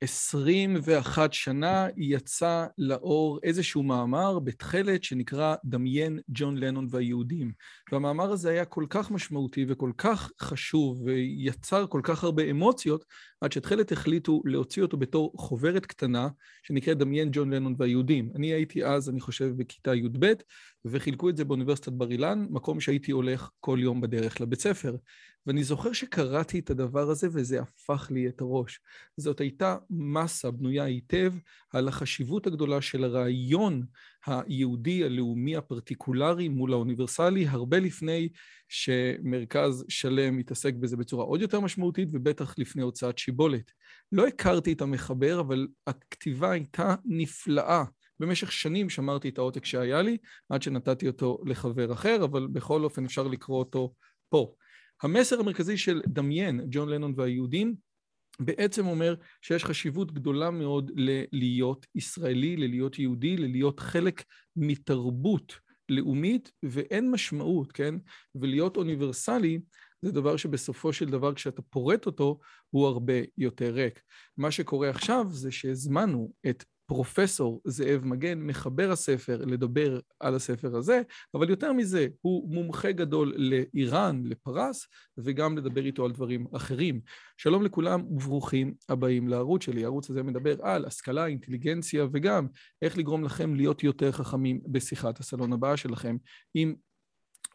21 שנה יצא לאור איזשהו מאמר בתכלת שנקרא דמיין ג'ון לנון והיהודים. והמאמר הזה היה כל כך משמעותי וכל כך חשוב ויצר כל כך הרבה אמוציות, עד שתכלת החליטו להוציא אותו בתור חוברת קטנה שנקראת דמיין ג'ון לנון והיהודים. אני הייתי אז, אני חושב, בכיתה י"ב, וחילקו את זה באוניברסיטת בר אילן, מקום שהייתי הולך כל יום בדרך לבית ספר. ואני זוכר שקראתי את הדבר הזה וזה הפך לי את הראש. זאת הייתה מסה בנויה היטב על החשיבות הגדולה של הרעיון היהודי הלאומי הפרטיקולרי מול האוניברסלי, הרבה לפני שמרכז שלם התעסק בזה בצורה עוד יותר משמעותית, ובטח לפני הוצאת שיבולת. לא הכרתי את המחבר, אבל הכתיבה הייתה נפלאה. במשך שנים שמרתי את העותק שהיה לי, עד שנתתי אותו לחבר אחר, אבל בכל אופן אפשר לקרוא אותו פה. המסר המרכזי של דמיין, ג'ון לנון והיהודים, בעצם אומר שיש חשיבות גדולה מאוד ללהיות ישראלי, ללהיות יהודי, ללהיות חלק מתרבות לאומית, ואין משמעות, כן? ולהיות אוניברסלי זה דבר שבסופו של דבר כשאתה פורט אותו, הוא הרבה יותר ריק. מה שקורה עכשיו זה שהזמנו את פרופסור זאב מגן, מחבר הספר, לדבר על הספר הזה, אבל יותר מזה, הוא מומחה גדול לאיראן, לפרס, וגם לדבר איתו על דברים אחרים. שלום לכולם וברוכים הבאים לערוץ שלי. הערוץ הזה מדבר על השכלה, אינטליגנציה, וגם איך לגרום לכם להיות יותר חכמים בשיחת הסלון הבאה שלכם. אם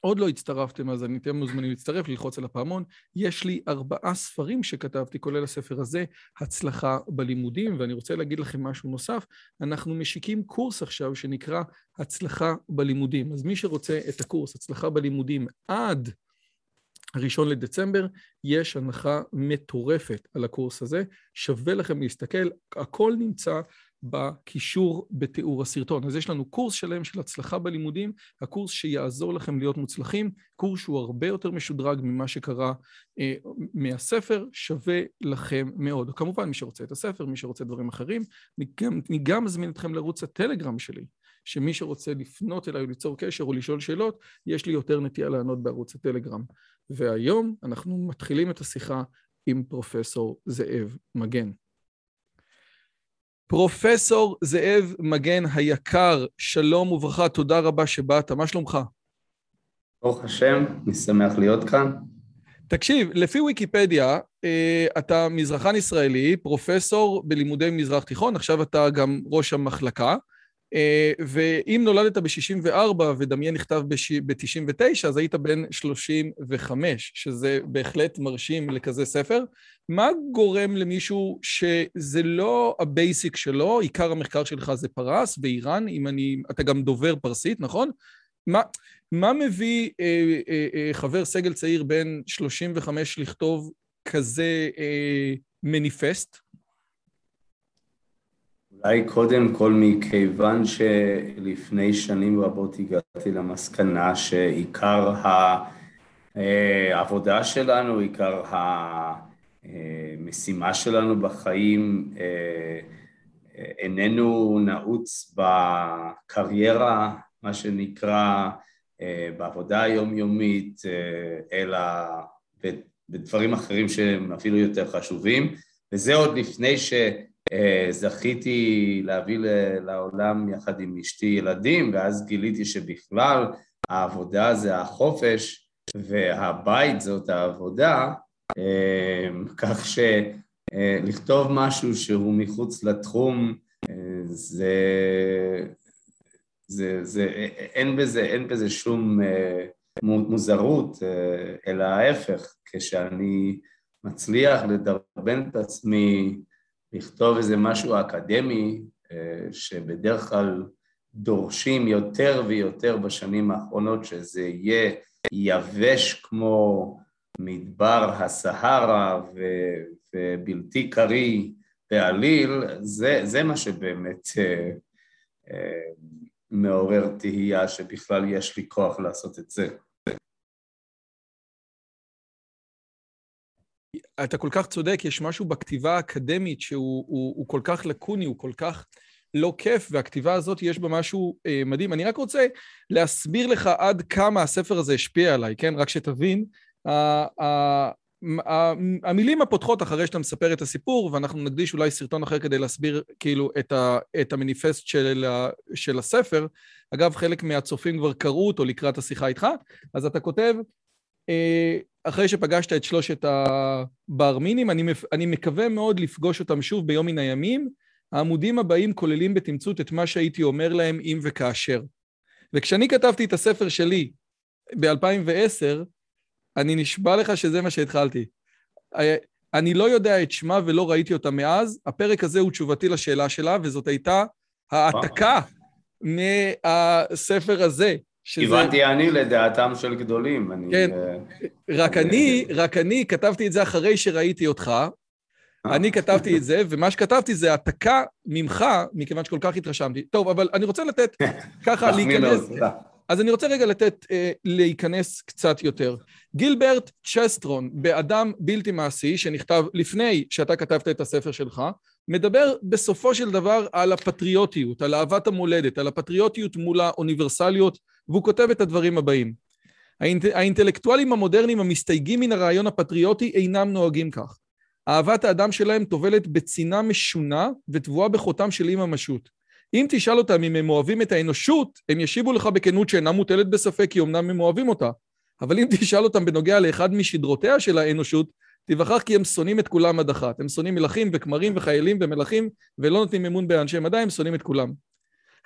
עוד לא הצטרפתם, אז אני אתם מוזמנים להצטרף, ללחוץ על הפעמון. יש לי ארבעה ספרים שכתבתי, כולל הספר הזה, הצלחה בלימודים, ואני רוצה להגיד לכם משהו נוסף. אנחנו משיקים קורס עכשיו שנקרא הצלחה בלימודים. אז מי שרוצה את הקורס הצלחה בלימודים עד הראשון לדצמבר, יש הנחה מטורפת על הקורס הזה. שווה לכם להסתכל, הכל נמצא בקישור בתיאור הסרטון. אז יש לנו קורס שלם של הצלחה בלימודים, הקורס שיעזור לכם להיות מוצלחים, קורס שהוא הרבה יותר משודרג ממה שקרה אה, מהספר, שווה לכם מאוד. כמובן, מי שרוצה את הספר, מי שרוצה דברים אחרים, אני גם, אני גם מזמין אתכם לערוץ הטלגרם שלי, שמי שרוצה לפנות אליי ליצור קשר או לשאול שאלות, יש לי יותר נטייה לענות בערוץ הטלגרם. והיום אנחנו מתחילים את השיחה עם פרופסור זאב מגן. פרופסור זאב מגן היקר, שלום וברכה, תודה רבה שבאת, מה שלומך? ברוך השם, אני שמח להיות כאן. תקשיב, לפי ויקיפדיה, אה, אתה מזרחן ישראלי, פרופסור בלימודי מזרח תיכון, עכשיו אתה גם ראש המחלקה. אה, ואם נולדת ב-64 ודמיין נכתב ב-99, אז היית בן 35, שזה בהחלט מרשים לכזה ספר. מה גורם למישהו שזה לא ה basic שלו, עיקר המחקר שלך זה פרס ואיראן, אם אני... אתה גם דובר פרסית, נכון? מה, מה מביא אה, אה, אה, חבר סגל צעיר בן 35 לכתוב כזה אה, מניפסט? אולי קודם כל מכיוון שלפני שנים רבות הגעתי למסקנה שעיקר העבודה שלנו, עיקר המשימה שלנו בחיים איננו נעוץ בקריירה, מה שנקרא, בעבודה היומיומית, אלא בדברים אחרים שהם אפילו יותר חשובים, וזה עוד לפני ש... אה, זכיתי להביא לעולם יחד עם אשתי ילדים, ואז גיליתי שבכלל העבודה זה החופש והבית זאת העבודה, אה, כך שלכתוב משהו שהוא מחוץ לתחום זה, זה, זה, אין בזה, אין בזה שום מוזרות, אלא ההפך, כשאני מצליח לדרבן את עצמי לכתוב איזה משהו אקדמי, שבדרך כלל דורשים יותר ויותר בשנים האחרונות שזה יהיה יבש כמו מדבר הסהרה ובלתי קריא בעליל, זה, זה מה שבאמת אה, אה, מעורר תהייה שבכלל יש לי כוח לעשות את זה. אתה כל כך צודק, יש משהו בכתיבה האקדמית שהוא הוא, הוא כל כך לקוני, הוא כל כך לא כיף, והכתיבה הזאת יש בה משהו אה, מדהים. אני רק רוצה להסביר לך עד כמה הספר הזה השפיע עליי, כן? רק שתבין. המילים הפותחות אחרי שאתה מספר את הסיפור, ואנחנו נקדיש אולי סרטון אחר כדי להסביר כאילו את, ה, את המניפסט של, של הספר. אגב, חלק מהצופים כבר קראו אותו לקראת השיחה איתך, אז אתה כותב, אה, אחרי שפגשת את שלושת הברמינים, אני, אני מקווה מאוד לפגוש אותם שוב ביום מן הימים. העמודים הבאים כוללים בתמצות את מה שהייתי אומר להם אם וכאשר. וכשאני כתבתי את הספר שלי ב-2010, אני נשבע לך שזה מה שהתחלתי. אה, אני לא יודע את שמה ולא ראיתי אותה מאז. הפרק הזה הוא תשובתי לשאלה שלה, וזאת הייתה העתקה מהספר הזה. הבנתי אני לדעתם של גדולים. אני, כן, uh... רק אני, רק אני כתבתי את זה אחרי שראיתי אותך. אה. אני כתבתי את זה, ומה שכתבתי זה העתקה ממך, מכיוון שכל כך התרשמתי. טוב, אבל אני רוצה לתת ככה להיכנס... אז אני רוצה רגע לתת, אה, להיכנס קצת יותר. גילברט צ'סטרון, באדם בלתי מעשי, שנכתב לפני שאתה כתבת את הספר שלך, מדבר בסופו של דבר על הפטריוטיות, על אהבת המולדת, על הפטריוטיות מול האוניברסליות, והוא כותב את הדברים הבאים. האינט... האינטלקטואלים המודרניים המסתייגים מן הרעיון הפטריוטי אינם נוהגים כך. אהבת האדם שלהם טובלת בצנעה משונה וטבועה בחותם של אי ממשות. אם תשאל אותם אם הם אוהבים את האנושות, הם ישיבו לך בכנות שאינה מוטלת בספק כי אמנם הם אוהבים אותה. אבל אם תשאל אותם בנוגע לאחד משדרותיה של האנושות, תיווכח כי הם שונאים את כולם עד אחת. הם שונאים מלכים וכמרים וחיילים ומלכים, ולא נותנים אמון באנשי מדע, הם שונאים את כולם.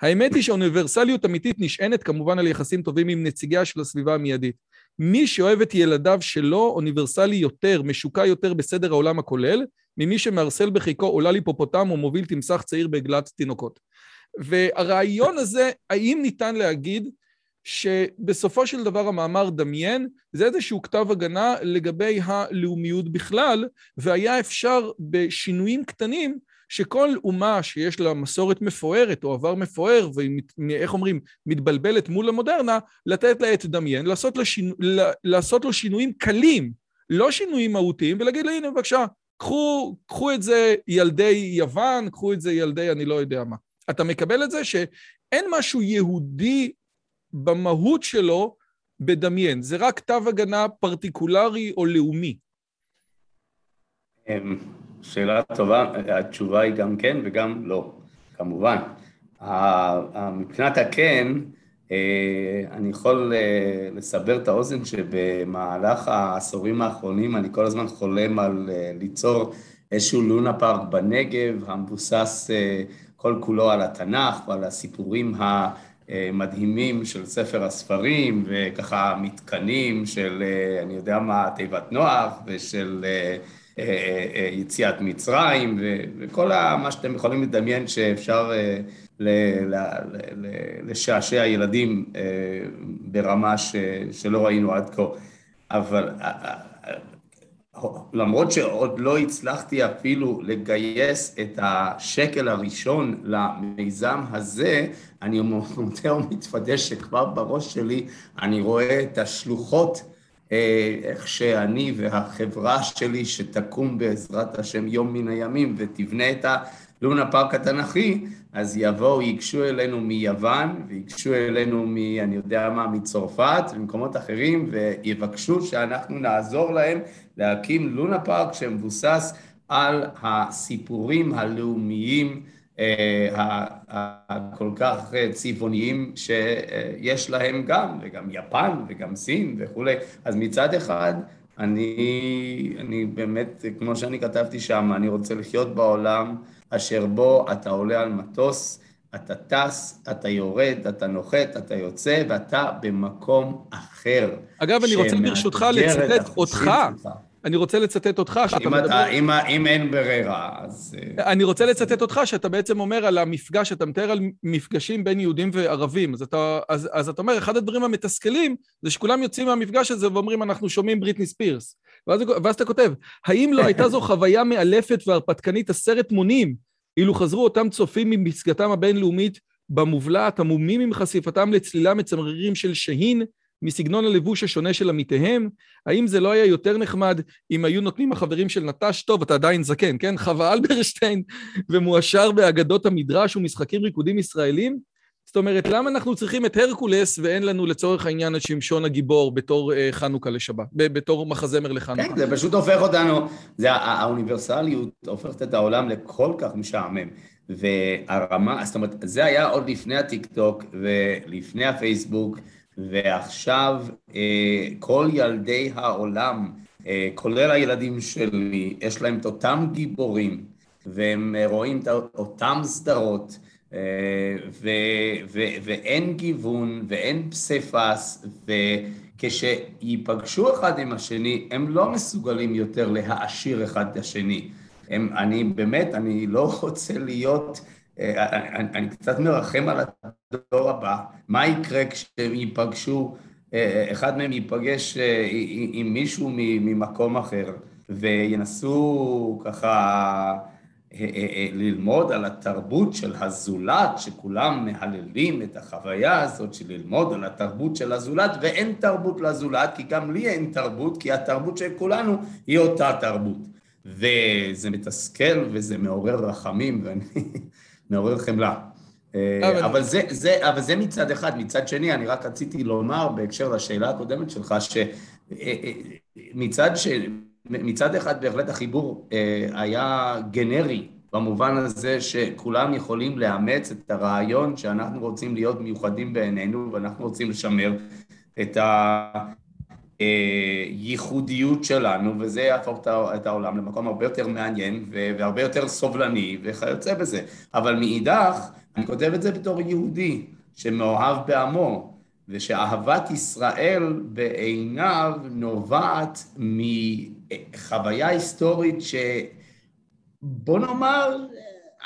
האמת היא שאוניברסליות אמיתית נשענת כמובן על יחסים טובים עם נציגיה של הסביבה המיידית. מי שאוהב את ילדיו שלו אוניברסלי יותר, משוקע יותר בסדר העולם הכולל, ממי שמארסל בחיקו עולה ליפופוטם או מוביל תמסך צעיר בעגלת תינוקות. והרעיון הזה, האם ניתן להגיד שבסופו של דבר המאמר דמיין, זה איזשהו כתב הגנה לגבי הלאומיות בכלל, והיה אפשר בשינויים קטנים שכל אומה שיש לה מסורת מפוארת או עבר מפואר, ואיך אומרים, מתבלבלת מול המודרנה, לתת לה את דמיין, לעשות לו, שינו, לעשות לו שינויים קלים, לא שינויים מהותיים, ולהגיד לה, הנה בבקשה, קחו, קחו את זה ילדי יוון, קחו את זה ילדי אני לא יודע מה. אתה מקבל את זה שאין משהו יהודי במהות שלו בדמיין, זה רק כתב הגנה פרטיקולרי או לאומי. שאלה טובה, התשובה היא גם כן וגם לא, כמובן. מבחינת הכן, אה, אני יכול אה, לסבר את האוזן שבמהלך העשורים האחרונים אני כל הזמן חולם על אה, ליצור איזשהו לונה פארק בנגב המבוסס כל כולו על התנ"ך ועל הסיפורים המדהימים של ספר הספרים, וככה מתקנים של, אני יודע מה, תיבת נוח, ושל יציאת מצרים, וכל מה שאתם יכולים לדמיין שאפשר לשעשע ילדים ברמה שלא ראינו עד כה. אבל למרות שעוד לא הצלחתי אפילו לגייס את השקל הראשון למיזם הזה, אני מודה ומתוודה שכבר בראש שלי אני רואה את השלוחות, אה, איך שאני והחברה שלי שתקום בעזרת השם יום מן הימים ותבנה את הלונה פארק התנ"כי, אז יבואו, ייגשו אלינו מיוון, וייגשו אלינו מ... אני יודע מה, מצרפת ומקומות אחרים, ויבקשו שאנחנו נעזור להם להקים לונה פארק שמבוסס על הסיפורים הלאומיים הכל כך צבעוניים שיש להם גם, וגם יפן וגם סין וכולי. אז מצד אחד, אני, אני באמת, כמו שאני כתבתי שם, אני רוצה לחיות בעולם אשר בו אתה עולה על מטוס, אתה טס, אתה יורד, אתה נוחת, אתה יוצא, ואתה במקום אחר. אגב, אני רוצה ברשותך לצטט אותך. אני רוצה לצטט אותך, שאתה אם, מדבר... אתה, אם, אם אין ברירה, אז... אה, אני רוצה לצטט אותך, שאתה בעצם אומר על המפגש, אתה מתאר על מפגשים בין יהודים וערבים. אז אתה, אז, אז אתה אומר, אחד הדברים המתסכלים זה שכולם יוצאים מהמפגש הזה ואומרים, אנחנו שומעים בריטני ספירס. ואז, ואז אתה כותב, האם לא הייתה זו חוויה מאלפת והרפתקנית עשרת מונים, אילו חזרו אותם צופים מפסגתם הבינלאומית במובלעת, המומים עם חשיפתם לצלילה מצמררים של שהין, מסגנון הלבוש השונה של עמיתיהם? האם זה לא היה יותר נחמד אם היו נותנים החברים של נטש, טוב, אתה עדיין זקן, כן? חווה אלברשטיין ומואשר באגדות המדרש ומשחקים ריקודים ישראלים? זאת אומרת, למה אנחנו צריכים את הרקולס ואין לנו לצורך העניין את שמשון הגיבור בתור אה, חנוכה לשבת, בתור מחזמר לחנוכה? כן, זה פשוט הופך אותנו, זה האוניברסליות הופכת את העולם לכל כך משעמם. והרמה, זאת אומרת, זה היה עוד לפני הטיקטוק ולפני הפייסבוק, ועכשיו אה, כל ילדי העולם, אה, כולל הילדים שלי, יש להם את אותם גיבורים, והם רואים את אותם סדרות, אה, ו- ו- ואין גיוון ואין פסיפס, וכשייפגשו אחד עם השני, הם לא מסוגלים יותר להעשיר אחד את השני. הם, אני באמת, אני לא רוצה להיות... אני, אני קצת מרחם על הדור הבא, מה יקרה כשהם ייפגשו, אחד מהם ייפגש אה, עם מישהו ממקום אחר וינסו ככה אה, אה, ללמוד על התרבות של הזולת, שכולם מהללים את החוויה הזאת של ללמוד על התרבות של הזולת, ואין תרבות לזולת, כי גם לי אין תרבות, כי התרבות של כולנו היא אותה תרבות. וזה מתסכל וזה מעורר רחמים, ואני מעורר חמלה. אה, אבל זה, זה, אבל זה מצד אחד. מצד שני, אני רק רציתי לומר בהקשר לשאלה הקודמת שלך, שמצד ש... מצד אחד בהחלט החיבור אה, היה גנרי, במובן הזה שכולם יכולים לאמץ את הרעיון שאנחנו רוצים להיות מיוחדים בעינינו ואנחנו רוצים לשמר את ה... הייחודיות שלנו, וזה יהפוך את העולם למקום הרבה יותר מעניין והרבה יותר סובלני וכיוצא בזה. אבל מאידך, אני כותב את זה בתור יהודי שמאוהב בעמו, ושאהבת ישראל בעיניו נובעת מחוויה היסטורית שבוא נאמר,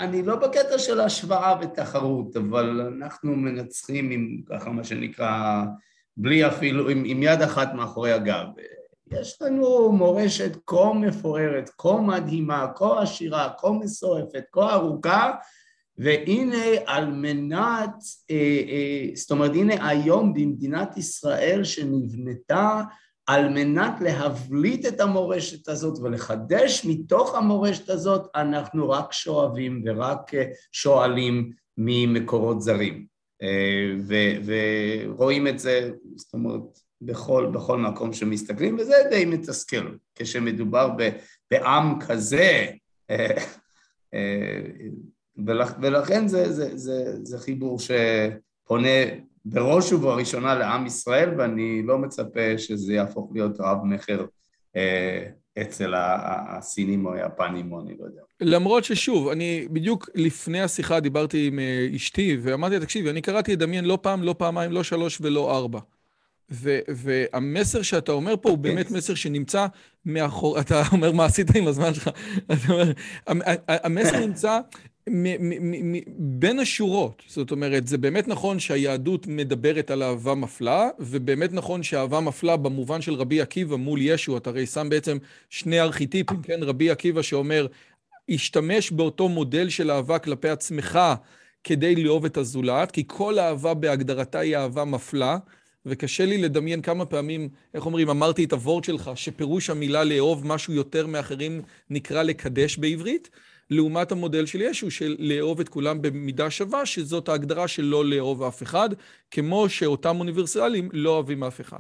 אני לא בקטע של השוואה ותחרות, אבל אנחנו מנצחים עם ככה מה שנקרא בלי אפילו, עם, עם יד אחת מאחורי הגב. יש לנו מורשת כה מפוארת, כה מדהימה, כה עשירה, כה מסועפת, כה ארוכה, והנה על מנת, אה, אה, זאת אומרת, הנה היום במדינת ישראל שנבנתה על מנת להבליט את המורשת הזאת ולחדש מתוך המורשת הזאת, אנחנו רק שואבים ורק אה, שואלים ממקורות זרים. ורואים את זה, זאת אומרת, בכל, בכל מקום שמסתכלים, וזה די מתסכל, כשמדובר בעם כזה, ולכן זה, זה, זה, זה חיבור שפונה בראש ובראשונה לעם ישראל, ואני לא מצפה שזה יהפוך להיות רב-מכר אצל הסינים או היפנים או אני לא יודע. למרות ששוב, אני בדיוק לפני השיחה דיברתי עם אה, אשתי ואמרתי לה, תקשיבי, אני קראתי את דמיין לא פעם, לא פעמיים, לא שלוש ולא ארבע. ו- והמסר שאתה אומר פה הוא באמת מסר שנמצא מאחור, אתה אומר מה עשית עם הזמן שלך, אתה אומר, המסר נמצא בין השורות, זאת אומרת, זה באמת נכון שהיהדות מדברת על אהבה מפלה, ובאמת נכון שאהבה מפלה במובן של רבי עקיבא מול ישו, אתה הרי שם בעצם שני ארכיטיפים, כן? רבי עקיבא שאומר, השתמש באותו מודל של אהבה כלפי עצמך כדי לאהוב את הזולת, כי כל אהבה בהגדרתה היא אהבה מפלה, וקשה לי לדמיין כמה פעמים, איך אומרים, אמרתי את הוורד שלך, שפירוש המילה לאהוב משהו יותר מאחרים נקרא לקדש בעברית. לעומת המודל של ישו, של לאהוב את כולם במידה שווה, שזאת ההגדרה של לא לאהוב אף אחד, כמו שאותם אוניברסליים לא אוהבים אף אחד.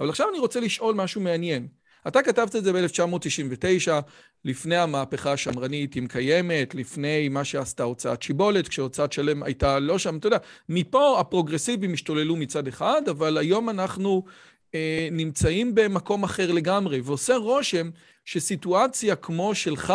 אבל עכשיו אני רוצה לשאול משהו מעניין. אתה כתבת את זה ב-1999, לפני המהפכה השמרנית, אם קיימת, לפני מה שעשתה הוצאת שיבולת, כשהוצאת שלם הייתה לא שם, אתה יודע, מפה הפרוגרסיבים השתוללו מצד אחד, אבל היום אנחנו אה, נמצאים במקום אחר לגמרי, ועושה רושם שסיטואציה כמו שלך,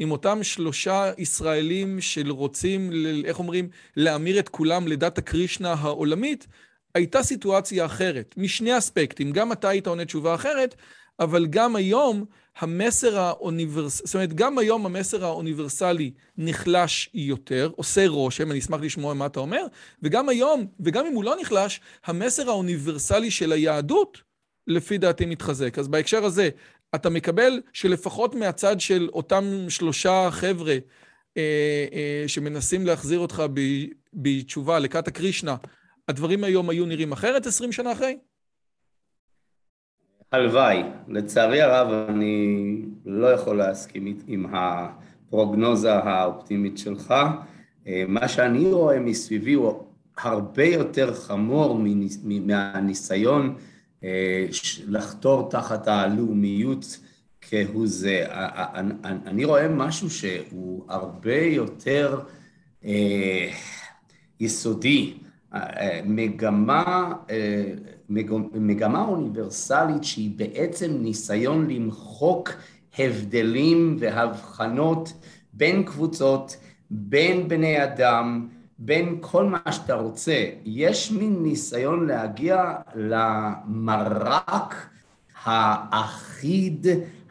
עם אותם שלושה ישראלים שרוצים, איך אומרים, להמיר את כולם לדת הקרישנה העולמית, הייתה סיטואציה אחרת, משני אספקטים. גם אתה היית עונה תשובה אחרת, אבל גם היום המסר האוניברסלי, זאת אומרת, גם היום המסר האוניברסלי נחלש יותר, עושה רושם, אני אשמח לשמוע מה אתה אומר, וגם היום, וגם אם הוא לא נחלש, המסר האוניברסלי של היהדות, לפי דעתי מתחזק. אז בהקשר הזה, אתה מקבל שלפחות מהצד של אותם שלושה חבר'ה אה, אה, שמנסים להחזיר אותך בתשובה לקאטה קרישנה, הדברים היום היו נראים אחרת עשרים שנה אחרי? הלוואי. לצערי הרב, אני לא יכול להסכים עם הפרוגנוזה האופטימית שלך. אה, מה שאני רואה מסביבי הוא הרבה יותר חמור מהניסיון לחתור תחת הלאומיות כהוא זה. אני רואה משהו שהוא הרבה יותר אה, יסודי, אה, מגמה, אה, מגמה אוניברסלית שהיא בעצם ניסיון למחוק הבדלים והבחנות בין קבוצות, בין בני אדם, בין כל מה שאתה רוצה. יש מין ניסיון להגיע למרק האחיד,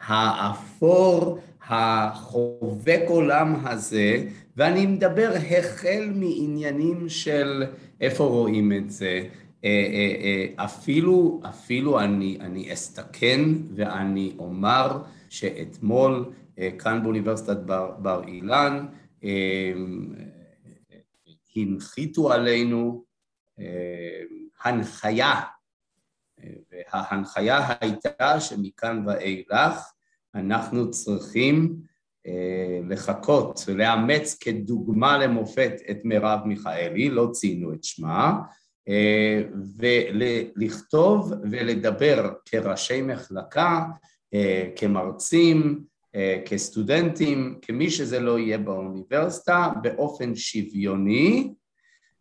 האפור, החובק עולם הזה, ואני מדבר החל מעניינים של איפה רואים את זה. אה, אה, אה, אפילו, אפילו אני, אני אסתכן ואני אומר שאתמול כאן באוניברסיטת בר, בר אילן הנחיתו עלינו הנחיה וההנחיה הייתה שמכאן ואילך אנחנו צריכים אה, לחכות ולאמץ כדוגמה למופת את מרב מיכאלי, לא ציינו את שמה, אה, ולכתוב ולדבר כראשי מחלקה, אה, כמרצים, כסטודנטים, כמי שזה לא יהיה באוניברסיטה, באופן שוויוני,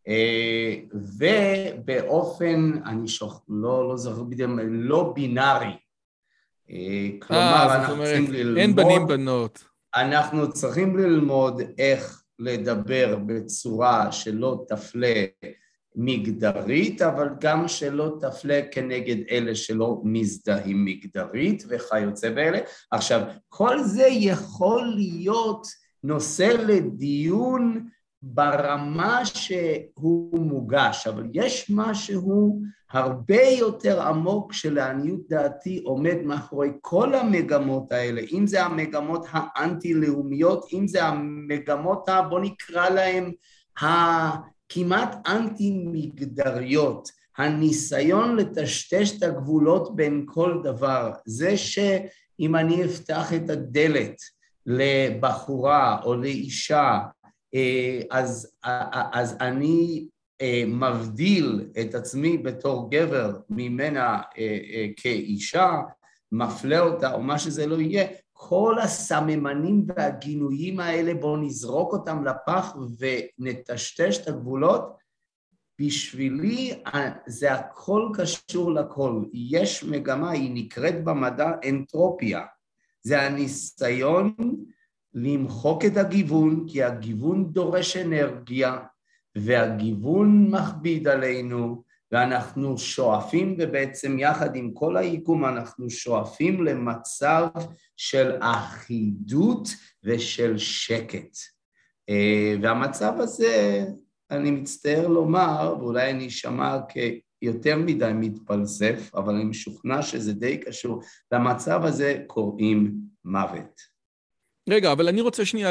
אה, ובאופן, אני שוכ... לא, לא זוכר בדיוק, לא בינארי. אה, כלומר, 아, אנחנו אומרת, צריכים ללמוד... אין בנים בנות. אנחנו צריכים ללמוד איך לדבר בצורה שלא תפלה מגדרית, אבל גם שלא תפלה כנגד אלה שלא מזדהים מגדרית וכיוצא באלה. עכשיו, כל זה יכול להיות נושא לדיון ברמה שהוא מוגש, אבל יש משהו הרבה יותר עמוק שלעניות דעתי עומד מאחורי כל המגמות האלה, אם זה המגמות האנטי-לאומיות, אם זה המגמות, ה, בוא נקרא להן, הכמעט אנטי-מגדריות, הניסיון לטשטש את הגבולות בין כל דבר, זה שאם אני אפתח את הדלת לבחורה או לאישה אה, אז, אז אני אה, מבדיל את עצמי בתור גבר ממנה אה, כאישה, מפלה אותה או מה שזה לא יהיה, כל הסממנים והגינויים האלה בואו נזרוק אותם לפח ונטשטש את הגבולות, בשבילי זה הכל קשור לכל. יש מגמה, היא נקראת במדע אנטרופיה. זה הניסיון למחוק את הגיוון, כי הגיוון דורש אנרגיה, והגיוון מכביד עלינו, ואנחנו שואפים, ובעצם יחד עם כל היקום אנחנו שואפים למצב של אחידות ושל שקט. אה, והמצב הזה, אני מצטער לומר, ואולי אני אשמע כיותר מדי מתפלסף, אבל אני משוכנע שזה די קשור, למצב הזה קוראים מוות. רגע, אבל אני רוצה שנייה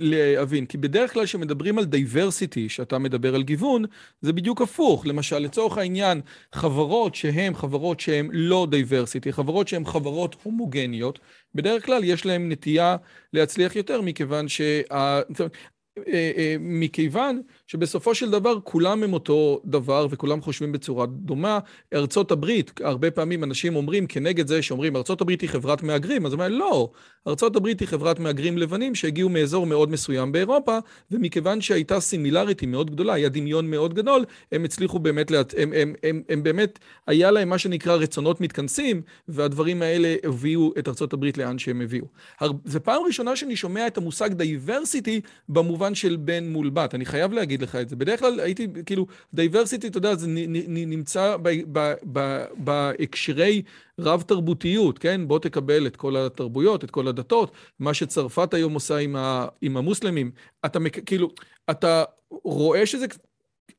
להבין, כי בדרך כלל כשמדברים על diversity, שאתה מדבר על גיוון, זה בדיוק הפוך. למשל, לצורך העניין, חברות שהן חברות שהן לא diversity, חברות שהן חברות הומוגניות, בדרך כלל יש להן נטייה להצליח יותר, מכיוון שה... אה, אה, מכיוון שבסופו של דבר כולם הם אותו דבר וכולם חושבים בצורה דומה. ארצות הברית, הרבה פעמים אנשים אומרים כנגד זה שאומרים ארצות הברית היא חברת מהגרים, אז אומרים לא, ארצות הברית היא חברת מהגרים לבנים שהגיעו מאזור מאוד מסוים באירופה, ומכיוון שהייתה סימילריטי מאוד גדולה, היה דמיון מאוד גדול, הם הצליחו באמת, לה... הם, הם, הם, הם באמת, היה להם מה שנקרא רצונות מתכנסים, והדברים האלה הביאו את ארצות הברית לאן שהם הביאו. זו פעם ראשונה שאני שומע את המושג diversity במובן במובן של בן מול בת, אני חייב להגיד לך את זה. בדרך כלל הייתי, כאילו, diversity, אתה יודע, זה נמצא בהקשרי רב-תרבותיות, כן? בוא תקבל את כל התרבויות, את כל הדתות, מה שצרפת היום עושה עם המוסלמים. אתה, כאילו, אתה רואה שזה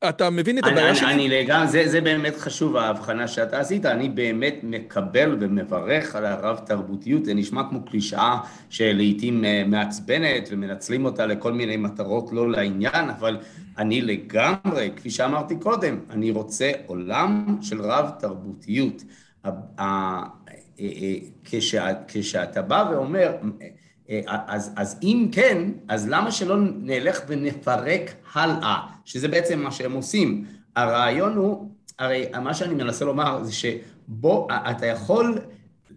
אתה מבין את הבעיה שלי? אני לגמרי, זה, זה באמת חשוב ההבחנה שאתה עשית, אני באמת מקבל ומברך על הרב תרבותיות, זה נשמע כמו קלישאה שלעיתים אה, מעצבנת ומנצלים אותה לכל מיני מטרות לא לעניין, אבל אני לגמרי, כפי שאמרתי קודם, אני רוצה עולם של רב תרבותיות. אה, אה, כשאתה בא ואומר, אז, אז אם כן, אז למה שלא נלך ונפרק הלאה, שזה בעצם מה שהם עושים. הרעיון הוא, הרי מה שאני מנסה לומר זה שבוא, אתה יכול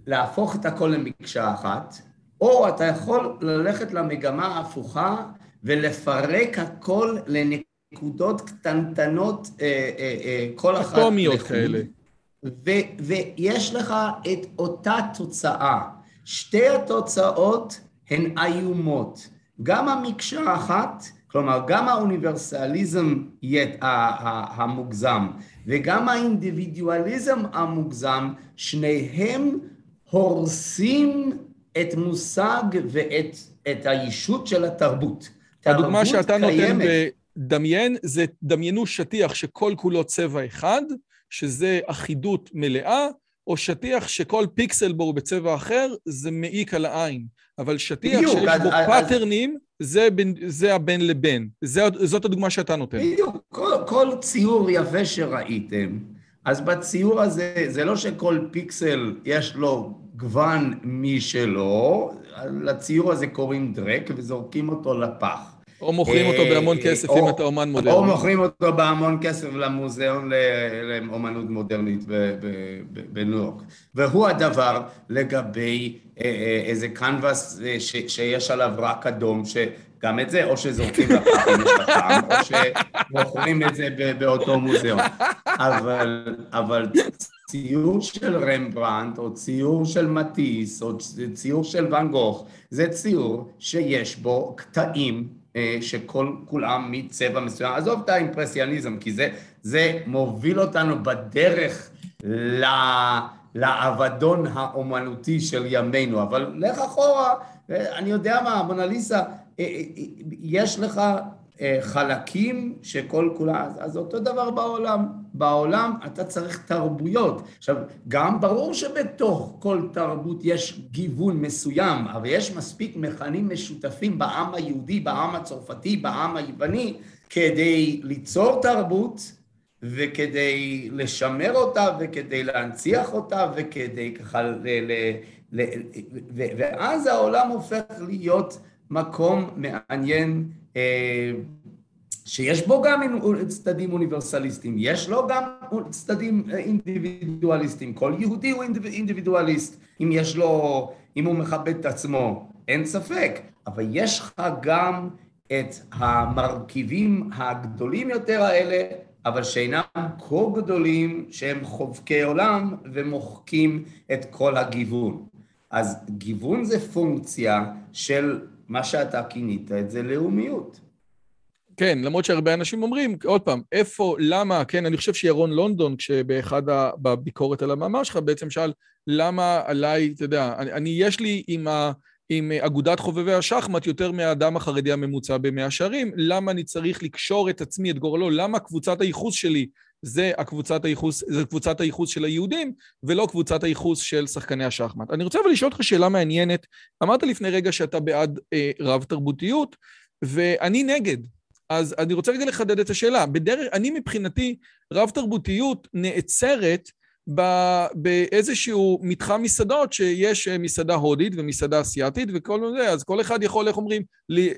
להפוך את הכל למקשה אחת, או אתה יכול ללכת למגמה ההפוכה ולפרק הכל לנקודות קטנטנות, אה, אה, כל אחת... אטומיות כאלה. ו, ויש לך את אותה תוצאה. שתי התוצאות הן איומות. גם המקשה האחת, כלומר גם האוניברסליזם המוגזם וגם האינדיבידואליזם המוגזם, שניהם הורסים את מושג ואת את הישות של התרבות. הדוגמה שאתה נותן בדמיין, זה דמיינו שטיח שכל כולו צבע אחד, שזה אחידות מלאה, או שטיח שכל פיקסל בו הוא בצבע אחר, זה מעיק על העין. אבל שטיח בדיוק, שיש בו אז, פאטרנים, אז... זה, בין, זה הבין לבין. זה, זאת הדוגמה שאתה נותן. בדיוק, כל, כל ציור יפה שראיתם, אז בציור הזה, זה לא שכל פיקסל יש לו גוון משלו, לציור הזה קוראים דרק וזורקים אותו לפח. או מוכרים אותו בהמון אה, כסף אם אתה אומן מודרני. או מוכרים אותו בהמון כסף למוזיאון לאומנות מודרנית בניו יורק. והוא הדבר לגבי אה, אה, איזה קנבס שיש עליו רק אדום, שגם את זה, או שזורקים לפח אם יש לך טעם, או שמוכרים את זה באותו מוזיאון. אבל, ציור של רמברנט, או ציור של מטיס, או ציור של ואן גוך, זה ציור שיש בו קטעים שכל כולם מצבע מסוים. עזוב את האימפרסיוניזם, כי זה, זה מוביל אותנו בדרך ל... לאבדון האומנותי של ימינו, אבל לך אחורה, אה, אני יודע מה, מונליסה, אה, יש לך אה, חלקים שכל כולה, אז אותו דבר בעולם. בעולם אתה צריך תרבויות. עכשיו, גם ברור שבתוך כל תרבות יש גיוון מסוים, אבל יש מספיק מכנים משותפים בעם היהודי, בעם הצרפתי, בעם היווני, כדי ליצור תרבות וכדי לשמר אותה וכדי להנציח אותה וכדי ככה ל... ל, ל ואז העולם הופך להיות מקום מעניין אה, שיש בו גם צדדים אוניברסליסטיים, יש לו גם צדדים אינדיבידואליסטיים, כל יהודי הוא אינדיבידואליסט, אם יש לו, אם הוא מכבד את עצמו, אין ספק, אבל יש לך גם את המרכיבים הגדולים יותר האלה, אבל שאינם כה גדולים שהם חובקי עולם ומוחקים את כל הגיוון. אז גיוון זה פונקציה של מה שאתה כינית את זה לאומיות. כן, למרות שהרבה אנשים אומרים, עוד פעם, איפה, למה, כן, אני חושב שירון לונדון, כשבאחד, בביקורת על המאמר שלך, בעצם שאל, למה עליי, אתה יודע, אני, אני יש לי עם, ה, עם אגודת חובבי השחמט יותר מהאדם החרדי הממוצע במאה שערים, למה אני צריך לקשור את עצמי, את גורלו, למה קבוצת הייחוס שלי זה הקבוצת הייחוס, זה קבוצת הייחוס של היהודים, ולא קבוצת הייחוס של שחקני השחמט. אני רוצה אבל לשאול אותך שאלה מעניינת. אמרת לפני רגע שאתה בעד אה, רב תרבותיות, ואני נגד. אז אני רוצה רגע לחדד את השאלה. בדרך, אני מבחינתי, רב תרבותיות נעצרת באיזשהו מתחם מסעדות שיש אה, מסעדה הודית ומסעדה אסיאתית וכל זה, אז כל אחד יכול, איך אומרים,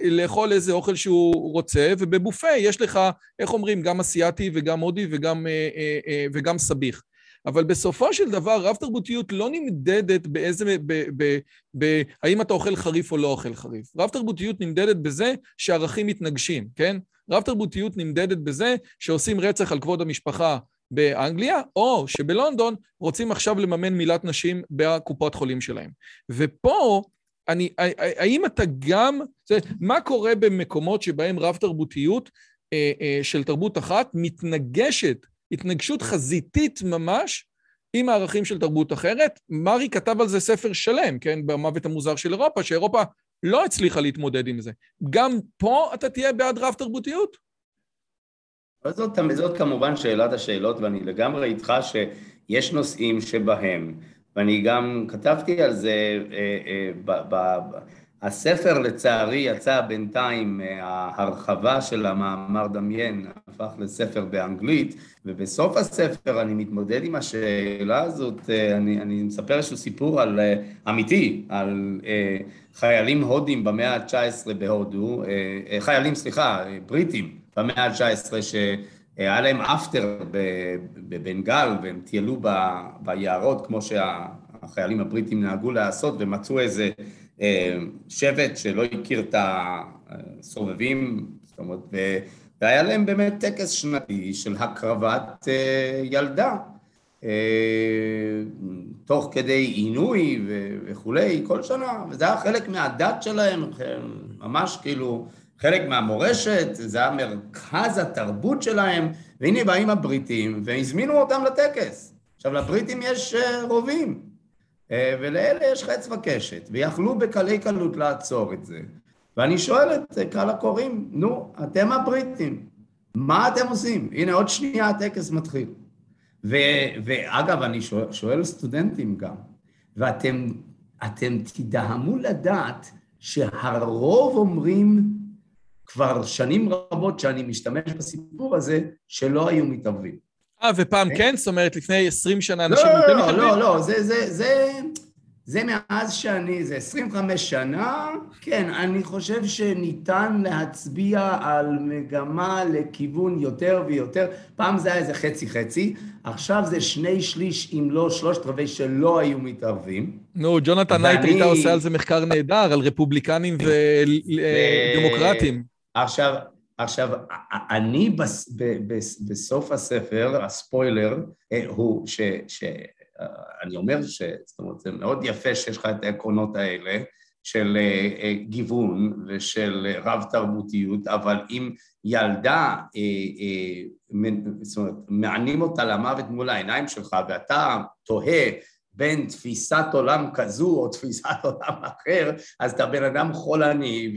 לאכול איזה אוכל שהוא רוצה, ובבופה יש לך, איך אומרים, גם אסיאתי וגם הודי וגם, אה, אה, וגם סביח. אבל בסופו של דבר רב תרבותיות לא נמדדת באיזה, ב, ב, ב, האם אתה אוכל חריף או לא אוכל חריף. רב תרבותיות נמדדת בזה שערכים מתנגשים, כן? רב תרבותיות נמדדת בזה שעושים רצח על כבוד המשפחה באנגליה, או שבלונדון רוצים עכשיו לממן מילת נשים בקופות חולים שלהם. ופה אני, האם אתה גם, מה קורה במקומות שבהם רב תרבותיות אה, אה, של תרבות אחת מתנגשת, התנגשות חזיתית ממש, עם הערכים של תרבות אחרת? מרי כתב על זה ספר שלם, כן, במוות המוזר של אירופה, שאירופה לא הצליחה להתמודד עם זה. גם פה אתה תהיה בעד רב תרבותיות? זאת, זאת כמובן שאלת השאלות, ואני לגמרי איתך שיש נושאים שבהם, ואני גם כתבתי על זה אה, אה, ב, ב, הספר לצערי יצא בינתיים מההרחבה של המאמר דמיין, הפך לספר באנגלית, ובסוף הספר אני מתמודד עם השאלה הזאת, אני, אני מספר איזשהו סיפור על, אמיתי, על אה, חיילים הודים במאה ה-19 בהודו, אה, חיילים, סליחה, בריטים במאה ה-19 שהיה להם אפטר בבנגל והם טיילו ביערות כמו שהחיילים הבריטים נהגו לעשות ומצאו איזה אה, שבט שלא הכיר את הסובבים, זאת אומרת, והיה להם באמת טקס שנתי של הקרבת אה, ילדה, אה, תוך כדי עינוי וכולי, כל שנה, וזה היה חלק מהדת שלהם, ממש כאילו חלק מהמורשת, זה היה מרכז התרבות שלהם, והנה באים הבריטים והזמינו אותם לטקס. עכשיו, לבריטים יש רובים. אה, ולאלה יש חץ וקשת, ויכלו בקלי קלות לעצור את זה. ואני שואל את קהל הקוראים, נו, אתם הבריטים, מה אתם עושים? הנה, עוד שנייה הטקס מתחיל. ו- ואגב, אני שואל, שואל סטודנטים גם, ואתם אתם תדהמו לדעת שהרוב אומרים, כבר שנים רבות שאני משתמש בסיפור הזה, שלא היו מתערבים. אה, ופעם כן? כן? זאת אומרת, לפני 20 שנה אנשים... לא, לא, לא, לא, לא, זה, זה, זה, זה מאז שאני, זה 25 שנה, כן, אני חושב שניתן להצביע על מגמה לכיוון יותר ויותר. פעם זה היה איזה חצי-חצי, עכשיו זה שני שליש, אם לא שלושת רבעי, שלא היו מתערבים. נו, ג'ונתן היידט היה עושה על זה מחקר נהדר, על רפובליקנים ודמוקרטים. עכשיו, עכשיו, אני בס, ב, ב, בסוף הספר, הספוילר, אה, הוא ש... ש אה, אני אומר ש... זאת אומרת, זה מאוד יפה שיש לך את העקרונות האלה של אה, גיוון ושל רב תרבותיות, אבל אם ילדה, זאת אומרת, מענים אותה למוות מול העיניים שלך ואתה תוהה בין תפיסת עולם כזו או תפיסת עולם אחר, אז אתה בן אדם חולני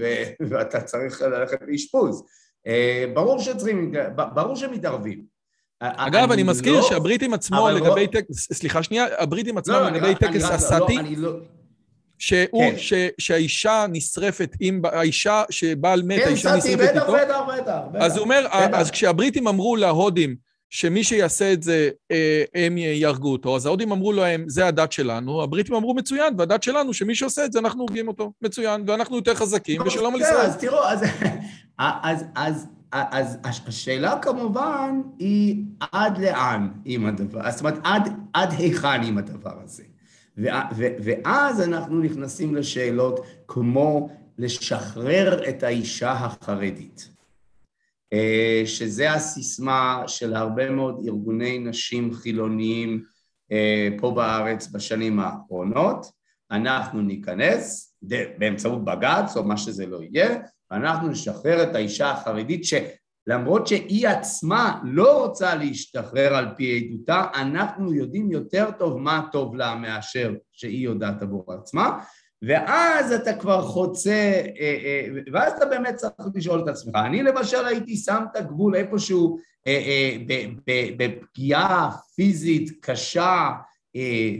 ואתה צריך ללכת לאשפוז. אה, ברור שצריכים, ברור שמתערבים. אגב, אני מזכיר לא- שהבריטים עצמו לגבי טקס, סליחה שנייה, הבריטים עצמם לא, לגבי טקס הסאטי, לא- שהוא, כן. שהאישה נשרפת, עם, האישה שבעל מת, כן, האישה נשרפת איתו. כן, בטח, בטח, בטח. אז הוא אומר, אז כשהבריטים אמרו להודים שמי שיעשה את זה, אה, הם יהרגו אותו, אז ההודים אמרו להם, זה הדת שלנו, הבריטים אמרו מצוין, והדת שלנו, שמי שעושה את זה, אנחנו הורגים אותו, מצוין, ואנחנו יותר חזקים, ושלום על ישראל. אז תראו, אז אז, אז, אז השאלה כמובן היא עד לאן עם הדבר, זאת אומרת עד, עד היכן עם הדבר הזה. ואז אנחנו נכנסים לשאלות כמו לשחרר את האישה החרדית, אה, שזה הסיסמה של הרבה מאוד ארגוני נשים חילוניים אה, פה בארץ בשנים האחרונות, אנחנו ניכנס באמצעות בג"ץ או מה שזה לא יהיה, ואנחנו נשחרר את האישה החרדית שלמרות שהיא עצמה לא רוצה להשתחרר על פי עדותה, אנחנו יודעים יותר טוב מה טוב לה מאשר שהיא יודעת עבור עצמה, ואז אתה כבר חוצה, אה, אה, ואז אתה באמת צריך לשאול את עצמך. אני למשל הייתי שם את הגבול איפשהו אה, בפגיעה פיזית קשה,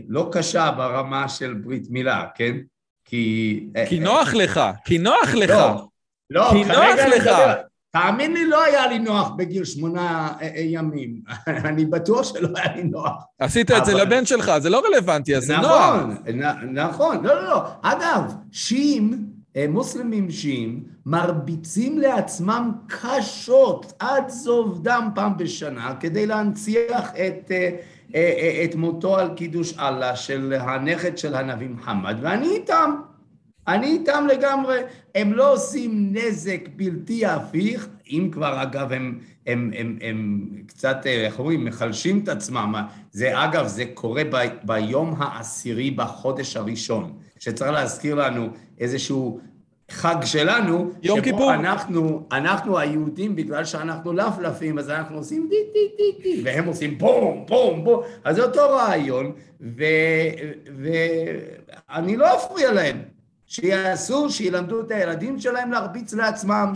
לא קשה ברמה של ברית מילה, כן? כי... כי נוח לך, כי נוח לך. לא, לא, כי נוח לך. תאמין לי, לא היה לי נוח בגיל שמונה אה, אה, ימים. אני בטוח שלא היה לי נוח. עשית את זה לבן שלך, זה לא רלוונטי, אז זה נוח. נכון, נכון. לא, לא, לא. אגב, שיעים, אה, מוסלמים שיעים, מרביצים לעצמם קשות עד זוב דם פעם בשנה כדי להנציח את... את מותו על קידוש אללה של הנכד של הנביא מוחמד, ואני איתם. אני איתם לגמרי, הם לא עושים נזק בלתי הפיך, אם כבר אגב הם, הם, הם, הם קצת, איך אומרים, מחלשים את עצמם, זה אגב, זה קורה ב, ביום העשירי בחודש הראשון. שצריך להזכיר לנו איזשהו חג שלנו, יום שבו כיפור. אנחנו, אנחנו היהודים, בגלל שאנחנו לפלפים, אז אנחנו עושים די די די די, והם עושים בום, בום, בום, אז זה אותו רעיון, ואני לא אפריע להם. שיעשו, שילמדו את הילדים שלהם להרביץ לעצמם.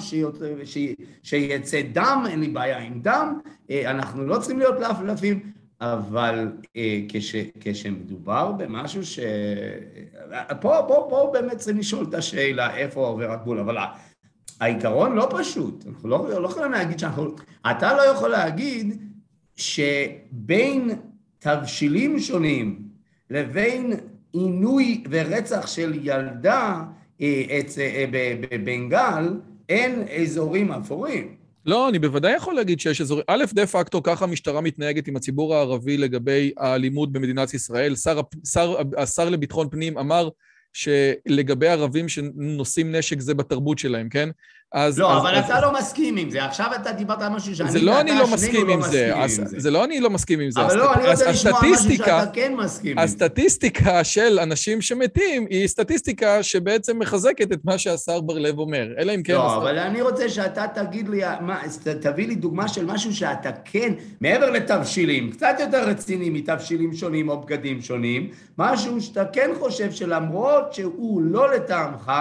שיצא דם, אין לי בעיה עם דם, אה, אנחנו לא צריכים להיות לפלפים, אבל אה, כש... כשמדובר במשהו ש... פה, פה, פה באמת צריכים לשאול את השאלה איפה עובר הגבול, אבל העיקרון לא פשוט, אנחנו לא, לא יכולים להגיד שאנחנו... אתה לא יכול להגיד שבין תבשילים שונים לבין עינוי ורצח של ילדה אה, אה, בבנגל, אין אזורים אפורים. לא, אני בוודאי יכול להגיד שיש אזורים. א', דה פקטו, ככה המשטרה מתנהגת עם הציבור הערבי לגבי האלימות במדינת ישראל. שר, שר, השר לביטחון פנים אמר שלגבי ערבים שנושאים נשק זה בתרבות שלהם, כן? אז... לא, אז, אבל אז, אתה לא מסכים עם זה. עכשיו אתה דיברת על משהו שאני זה לא אני לא מסכים עם זה. זה לא אני לא מסכים עם זה. אבל לא, אני רוצה לשמוע משהו שאתה כן מסכים עם זה. הסטטיסטיקה של אנשים שמתים היא סטטיסטיקה שבעצם מחזקת את מה שהשר בר-לב אומר. אלא אם כן... לא, אבל אני רוצה שאתה תגיד לי, תביא לי דוגמה של משהו שאתה כן, מעבר לתבשילים, קצת יותר רציני מתבשילים שונים או בגדים שונים, משהו שאתה כן חושב שלמרות שהוא לא לטעמך,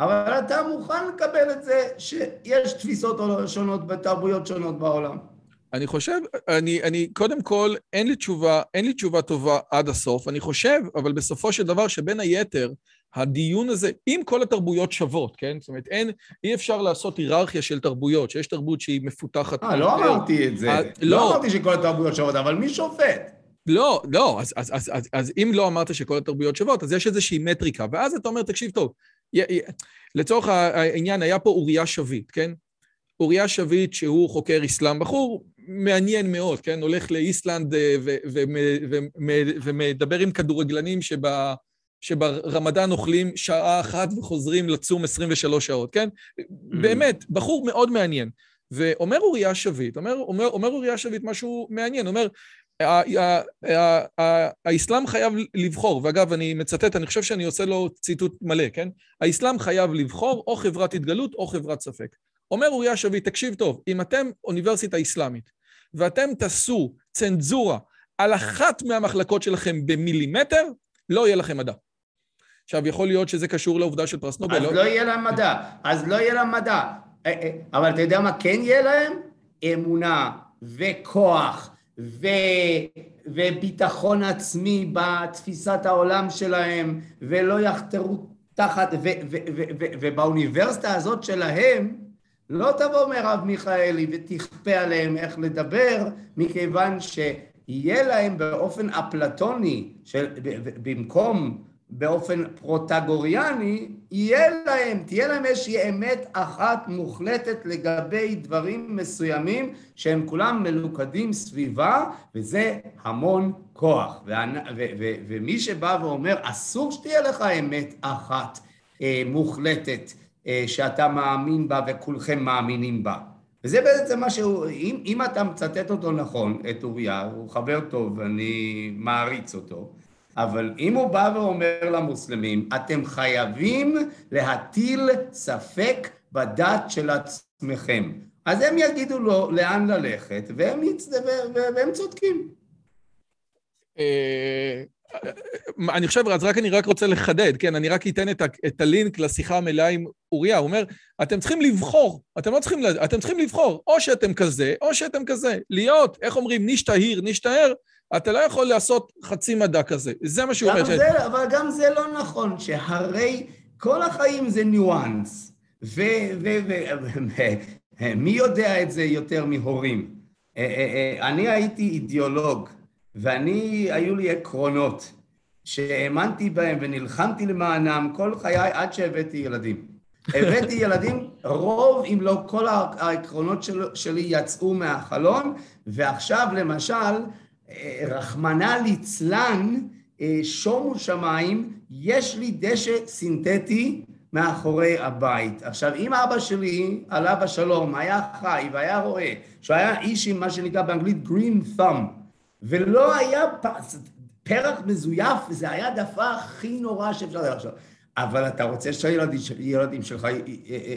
אבל אתה מוכן לקבל את זה שיש תפיסות שונות בתרבויות שונות בעולם. אני חושב, אני, אני, קודם כל, אין לי תשובה, אין לי תשובה טובה עד הסוף. אני חושב, אבל בסופו של דבר, שבין היתר, הדיון הזה, אם כל התרבויות שוות, כן? זאת אומרת, אין, אי אפשר לעשות היררכיה של תרבויות, שיש תרבות שהיא מפותחת... אה, לא אמרתי את זה. ה, לא, לא אמרתי שכל התרבויות שוות, אבל מי שופט? לא, לא, אז, אז, אז, אז, אז אם לא אמרת שכל התרבויות שוות, אז יש איזושהי מטריקה, ואז אתה אומר, תקשיב טוב, לצורך העניין, היה פה אוריה שביט, כן? אוריה שביט שהוא חוקר אסלאם, בחור מעניין מאוד, כן? הולך לאיסלנד אה, ומדבר עם כדורגלנים שבה, שברמדאן אוכלים שעה אחת וחוזרים לצום 23 שעות, כן? Mm. באמת, בחור מאוד מעניין. ואומר אוריה שביט, אומר, אומר, אומר אוריה שביט משהו מעניין, אומר, האסלאם חייב לבחור, ואגב, אני מצטט, אני חושב שאני עושה לו ציטוט מלא, כן? האסלאם חייב לבחור או חברת התגלות או חברת ספק. אומר אוריה שביט, תקשיב טוב, אם אתם אוניברסיטה אסלאמית ואתם תעשו צנזורה על אחת מהמחלקות שלכם במילימטר, לא יהיה לכם מדע. עכשיו, יכול להיות שזה קשור לעובדה של פרס נובל. אז לא, לא יהיה להם מדע, אז לא יהיה להם מדע. אה, אה, אבל אתה יודע מה כן יהיה להם? אמונה וכוח ו... וביטחון עצמי בתפיסת העולם שלהם, ולא יחתרו תחת, ו... ו... ו... ו... ובאוניברסיטה הזאת שלהם, לא תבוא מרב מיכאלי ותכפה עליהם איך לדבר, מכיוון שיהיה להם באופן אפלטוני, של... במקום באופן פרוטגוריאני, יהיה להם, תהיה להם איזושהי אמת אחת מוחלטת לגבי דברים מסוימים שהם כולם מלוכדים סביבה, וזה המון כוח. ומי שבא ואומר, אסור שתהיה לך אמת אחת אה, מוחלטת אה, שאתה מאמין בה וכולכם מאמינים בה. וזה בעצם מה שהוא, אם, אם אתה מצטט אותו נכון, את אוריה, הוא חבר טוב ואני מעריץ אותו, אבל אם הוא בא ואומר למוסלמים, אתם חייבים להטיל ספק בדת של עצמכם, אז הם יגידו לו לאן ללכת, והם, יצ... והם צודקים. אה, אני חושב, אז רק אני רק רוצה לחדד, כן, אני רק אתן את, ה, את הלינק לשיחה המלאה עם אוריה, הוא אומר, אתם צריכים לבחור, אתם לא צריכים, אתם צריכים לבחור, או שאתם כזה, או שאתם כזה. להיות, איך אומרים, נישתהיר, נישתהר, אתה לא יכול לעשות חצי מדע כזה. זה מה שהוא אומר. זה. אבל גם זה לא נכון, שהרי כל החיים זה ניואנס. ומי יודע את זה יותר מהורים? אה, אה, אה, אני הייתי אידיאולוג, ואני, היו לי עקרונות שהאמנתי בהם ונלחמתי למענם כל חיי עד שהבאתי ילדים. הבאתי ילדים, רוב אם לא כל העקרונות של, שלי יצאו מהחלון, ועכשיו למשל רחמנא ליצלן, אה, שומו שמיים, יש לי דשא סינתטי מאחורי הבית. עכשיו, אם אבא שלי, עליו השלום, היה חי והיה רואה שהוא היה איש עם מה שנקרא באנגלית green thumb, ולא היה פרח מזויף, וזה היה הדבר הכי נורא שאפשר לחשוב. אבל אתה רוצה שהילדים שלך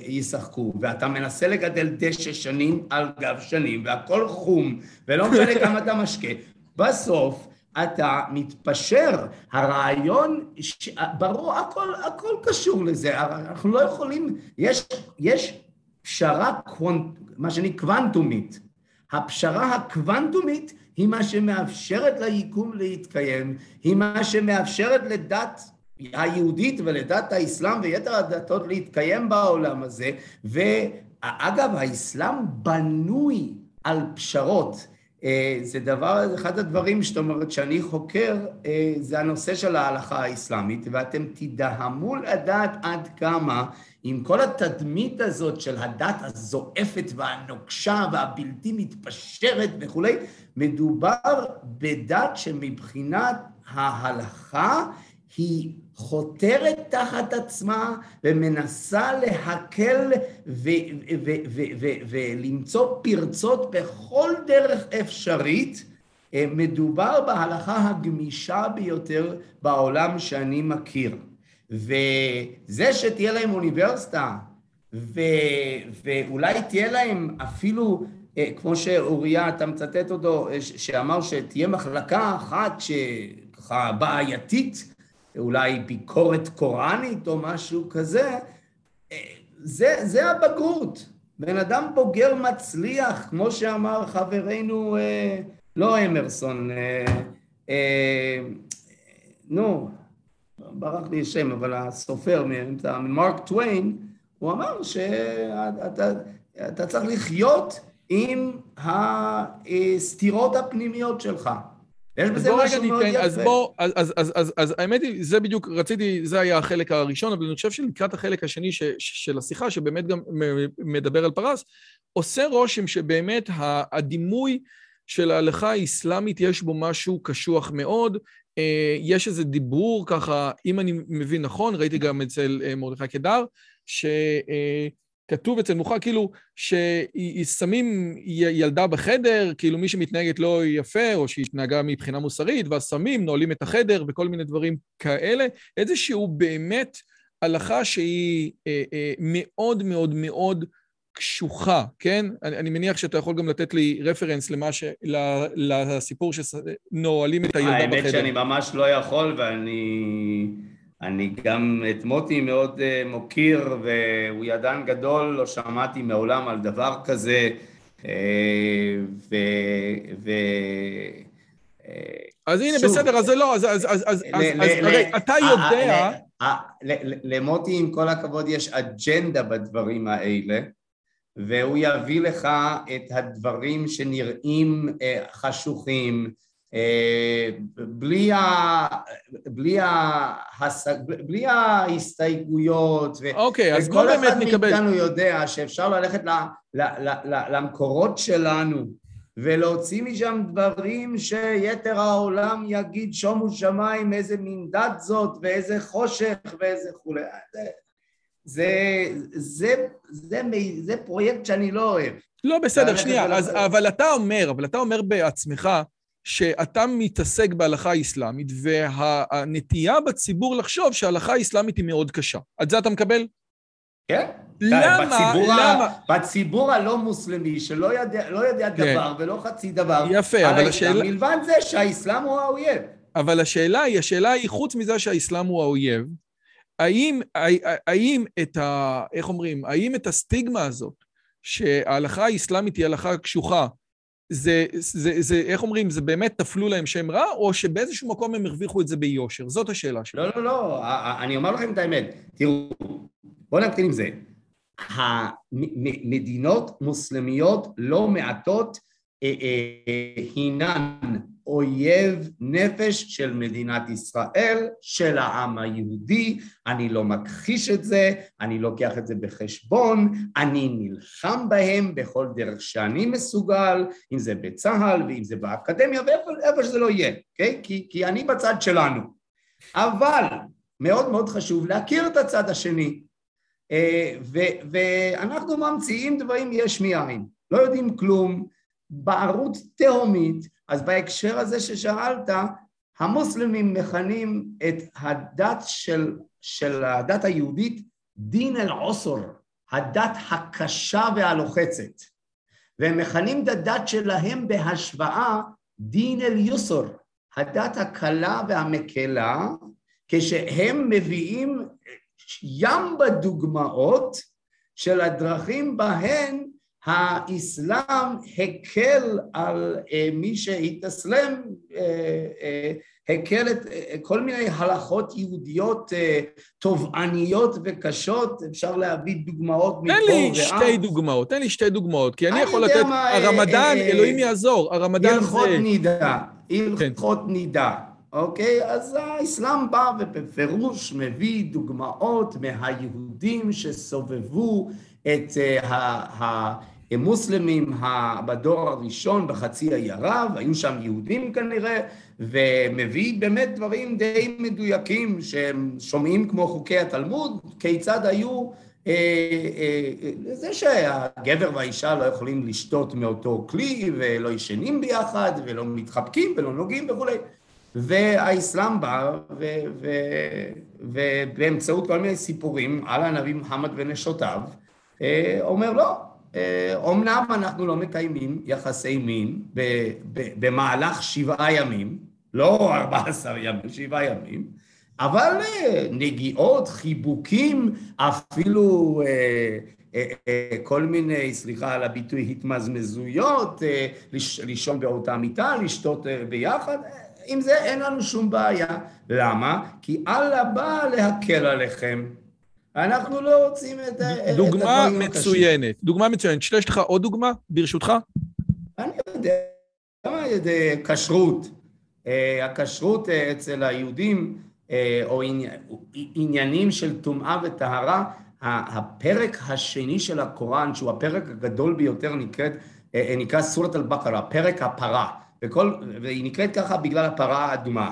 ישחקו, ואתה מנסה לגדל דשא שנים על גב שנים, והכל חום, ולא משנה כמה אתה משקה. בסוף אתה מתפשר. הרעיון, ש... ברור, הכל, הכל קשור לזה. אנחנו לא יכולים, יש, יש פשרה, קוונט, מה שנקרא קוונטומית. הפשרה הקוונטומית היא מה שמאפשרת ליקום להתקיים, היא מה שמאפשרת לדת היהודית ולדת האסלאם ויתר הדתות להתקיים בעולם הזה, ואגב, האסלאם בנוי על פשרות. אה, זה דבר, אחד הדברים שאת אומרת שאני חוקר, אה, זה הנושא של ההלכה האסלאמית, ואתם תדהמו לדעת עד כמה עם כל התדמית הזאת של הדת הזועפת והנוקשה והבלתי מתפשרת וכולי, מדובר בדת שמבחינת ההלכה היא חותרת תחת עצמה ומנסה להקל ולמצוא פרצות בכל דרך אפשרית. אה, מדובר בהלכה הגמישה ביותר בעולם שאני מכיר. וזה שתהיה להם אוניברסיטה, ו... ואולי תהיה להם אפילו, אה, כמו שאוריה, אתה מצטט אותו, אה, שאמר שתהיה מחלקה אחת שככה בעייתית, אולי ביקורת קוראנית או משהו כזה, אה, זה, זה הבגרות. בן אדם בוגר מצליח, כמו שאמר חברנו, לא אמרסון, נו, ברח לי השם, אבל הסופר מרק טוויין, הוא אמר שאתה צריך לחיות עם הסתירות הפנימיות שלך. יש בזה משהו מאוד יפה. אז בוא, אז, אז, אז, אז, אז האמת היא, זה בדיוק, רציתי, זה היה החלק הראשון, אבל אני חושב שלקראת החלק השני ש, של השיחה, שבאמת גם מדבר על פרס, עושה רושם שבאמת הדימוי של ההלכה האסלאמית יש בו משהו קשוח מאוד, אה, יש איזה דיבור ככה, אם אני מבין נכון, ראיתי גם אצל אה, מרדכי קדר, שכתוב אצל מוחה כאילו ששמים ילדה בחדר, כאילו מי שמתנהגת לא יפה, או שהתנהגה מבחינה מוסרית, ואז שמים, נועלים את החדר וכל מיני דברים כאלה, איזשהו באמת הלכה שהיא אה, מאוד מאוד מאוד קשוחה, כן? אני, אני מניח שאתה יכול גם לתת לי רפרנס למה ש... לסיפור שנועלים את הילדה בחדר. האמת שאני ממש לא יכול, ואני אני גם את מוטי מאוד uh, מוקיר, והוא ידען גדול, לא שמעתי מעולם על דבר כזה, uh, ו... ו uh, אז הנה, בסדר, אז זה לא, אז, אז, אז, אז, הרי אתה יודע... למוטי, עם כל הכבוד, יש אג'נדה בדברים האלה. והוא יביא לך את הדברים שנראים אה, חשוכים, אה, בלי, ה, בלי, ה, בלי ההסתייגויות, אוקיי, אז בוא באמת נקבל... וכל אחד מאיתנו יודע שאפשר ללכת ל, ל, ל, ל, למקורות שלנו ולהוציא משם דברים שיתר העולם יגיד שומו שמיים איזה מין דת זאת ואיזה חושך ואיזה כולי. זה, זה, זה, זה, זה פרויקט שאני לא אוהב. לא, בסדר, שנייה, אז, אבל אתה אומר, אבל אתה אומר בעצמך שאתה מתעסק בהלכה האסלאמית, והנטייה בציבור לחשוב שההלכה האסלאמית היא מאוד קשה. את זה אתה מקבל? כן. למה? בציבור למה? ה, בציבור הלא מוסלמי, שלא יודע, לא יודע כן. דבר ולא חצי דבר, יפה, אבל השאלה... מלבד זה שהאסלאם הוא האויב. אבל השאלה היא, השאלה היא, חוץ מזה שהאסלאם הוא האויב, האם, האם את ה... איך אומרים? האם את הסטיגמה הזאת, שההלכה האסלאמית היא הלכה קשוחה, זה, זה, זה, איך אומרים, זה באמת תפלו להם שם רע, או שבאיזשהו מקום הם הרוויחו את זה ביושר? זאת השאלה שלי. לא, לא, לא, אני אומר לכם את האמת. תראו, בואו נתחיל עם זה. המדינות מוסלמיות לא מעטות אה, אה, הינן אויב נפש של מדינת ישראל, של העם היהודי, אני לא מכחיש את זה, אני לוקח את זה בחשבון, אני נלחם בהם בכל דרך שאני מסוגל, אם זה בצה"ל ואם זה באקדמיה ואיפה שזה לא יהיה, okay? אוקיי? כי, כי אני בצד שלנו. אבל מאוד מאוד חשוב להכיר את הצד השני, אה, ו- ואנחנו ממציאים דברים יש מאין, לא יודעים כלום, בערות תהומית, אז בהקשר הזה ששאלת, המוסלמים מכנים את הדת של, של הדת היהודית דין אל עוסר, הדת הקשה והלוחצת, והם מכנים את הדת שלהם בהשוואה דין אל יוסר, הדת הקלה והמקלה, כשהם מביאים ים בדוגמאות של הדרכים בהן האסלאם הקל על אה, מי שהתאסלם, אה, אה, הקל את כל מיני הלכות יהודיות תובעניות וקשות, אפשר להביא דוגמאות מפה ועד. תן לי שתי דוגמאות, תן לי שתי דוגמאות, כי אני יכול לתת, הרמדאן, אלוהים יעזור, הרמדאן זה... הלכות נידה, הלכות כן. נידה. אוקיי? אז האסלאם בא ובפירוש מביא דוגמאות מהיהודים שסובבו את אה, המוסלמים בדור הראשון בחצי האי ערב, היו שם יהודים כנראה, ומביא באמת דברים די מדויקים שהם שומעים כמו חוקי התלמוד, כיצד היו אה, אה, זה שהגבר והאישה לא יכולים לשתות מאותו כלי ולא ישנים ביחד ולא מתחבקים ולא נוגעים וכולי. והאסלאם בא, ובאמצעות כל מיני סיפורים על הנביא מוחמד ונשותיו, אומר לא, אומנם אה, אנחנו לא מקיימים יחסי מין במהלך שבעה ימים, לא ארבע עשר ימים, שבעה ימים, אבל אה, נגיעות, חיבוקים, אפילו כל מיני, סליחה על הביטוי, התמזמזויות, לישון באותה מיטה, לשתות ביחד, עם זה אין לנו שום בעיה. למה? כי אללה בא להקל עליכם. אנחנו לא רוצים את, דוגמה את מצוינת, דוגמה מצוינת. שיש לך עוד דוגמה, ברשותך? אני יודע, כשרות. אה, הכשרות אה, אצל היהודים, אה, או עניינים של טומאה וטהרה, הפרק השני של הקוראן, שהוא הפרק הגדול ביותר, נקראת, נקרא סורת אל-בקרה, פרק הפרה. וכל, והיא נקראת ככה בגלל הפרה האדומה.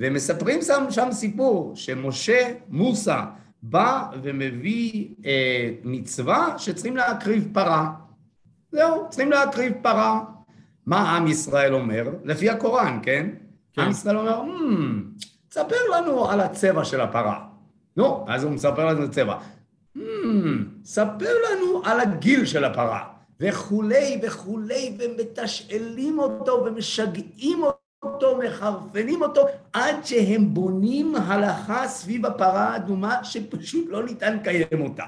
ומספרים שם, שם סיפור שמשה, מוסא, בא ומביא אה, מצווה שצריכים להקריב פרה. זהו, צריכים להקריב פרה. מה עם ישראל אומר? לפי הקוראן, כן? כן. עם ישראל אומר, hmm, תספר לנו על הצבע של הפרה. נו, אז הוא מספר לנו את הצבע. Hmm, ספר לנו על הגיל של הפרה. וכולי וכולי, ומתשאלים אותו ומשגעים אותו, מחרפנים אותו, עד שהם בונים הלכה סביב הפרה האדומה שפשוט לא ניתן לקיים אותה.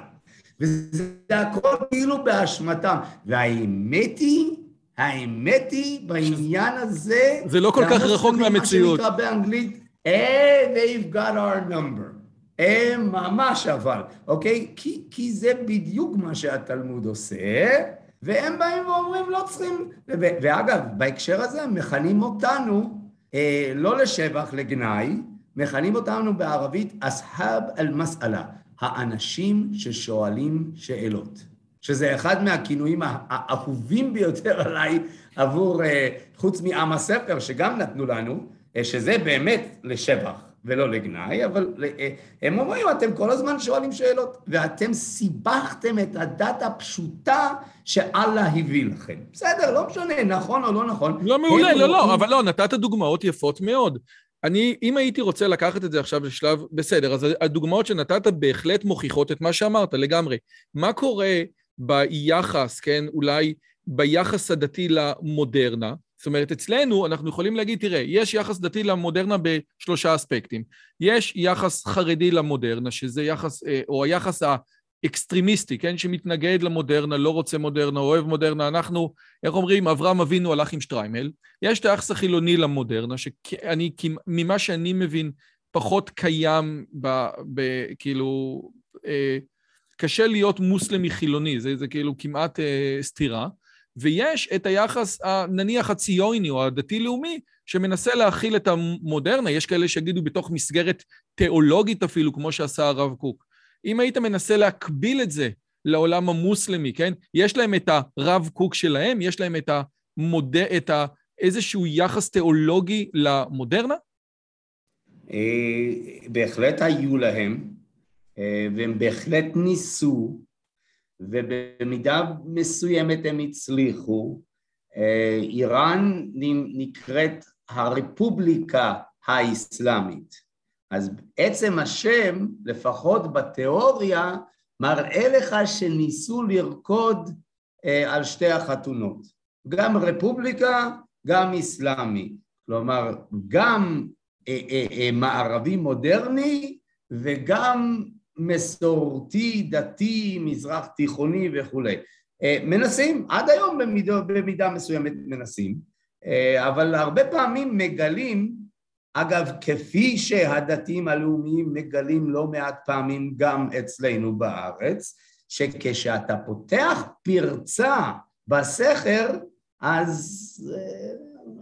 וזה הכל כאילו באשמתם. והאמת היא, האמת היא, בעניין הזה... זה לא כל כך רחוק מהמציאות. מה שנקרא באנגלית, hey, they've got our number. הם ממש אבל, אוקיי? כי, כי זה בדיוק מה שהתלמוד עושה. והם באים ואומרים לא צריכים, ואגב, בהקשר הזה מכנים אותנו, אה, לא לשבח, לגנאי, מכנים אותנו בערבית אסהב אל-מסאלה, האנשים ששואלים שאלות, שזה אחד מהכינויים האהובים ביותר עליי עבור, אה, חוץ מעם הספר שגם נתנו לנו, אה, שזה באמת לשבח. ולא לגנאי, אבל אה, הם אומרים, אתם כל הזמן שואלים שאלות, ואתם סיבכתם את הדת הפשוטה שאללה הביא לכם. בסדר, לא משנה, נכון או לא נכון. לא מעולה, לא, לא, אבל לא, נתת דוגמאות יפות מאוד. אני, אם הייתי רוצה לקחת את זה עכשיו לשלב, בסדר, אז הדוגמאות שנתת בהחלט מוכיחות את מה שאמרת לגמרי. מה קורה ביחס, כן, אולי ביחס הדתי למודרנה? זאת אומרת, אצלנו אנחנו יכולים להגיד, תראה, יש יחס דתי למודרנה בשלושה אספקטים. יש יחס חרדי למודרנה, שזה יחס, אה, או היחס האקסטרימיסטי, כן, שמתנגד למודרנה, לא רוצה מודרנה, אוהב מודרנה. אנחנו, איך אומרים, אברהם אבינו הלך עם שטריימל. יש את היחס החילוני למודרנה, שאני, ממה שאני מבין, פחות קיים ב... ב כאילו, אה, קשה להיות מוסלמי חילוני, זה, זה כאילו כמעט אה, סתירה. ויש את היחס, נניח הציוני או הדתי-לאומי, שמנסה להכיל את המודרנה, יש כאלה שיגידו בתוך מסגרת תיאולוגית אפילו, כמו שעשה הרב קוק. אם היית מנסה להקביל את זה לעולם המוסלמי, כן? יש להם את הרב קוק שלהם, יש להם את, המוד... את ה... איזשהו יחס תיאולוגי למודרנה? אה, בהחלט היו להם, אה, והם בהחלט ניסו, ובמידה מסוימת הם הצליחו. אה, איראן נקראת הרפובליקה האסלאמית. אז עצם השם, לפחות בתיאוריה, מראה לך שניסו לרקוד אה, על שתי החתונות, גם רפובליקה, גם אסלאמי, כלומר גם אה, מערבי מודרני וגם מסורתי, דתי, מזרח תיכוני וכולי. אה, מנסים, עד היום במידה, במידה מסוימת מנסים, אה, אבל הרבה פעמים מגלים, אגב, כפי שהדתיים הלאומיים מגלים לא מעט פעמים גם אצלנו בארץ, שכשאתה פותח פרצה בסכר, אז אה,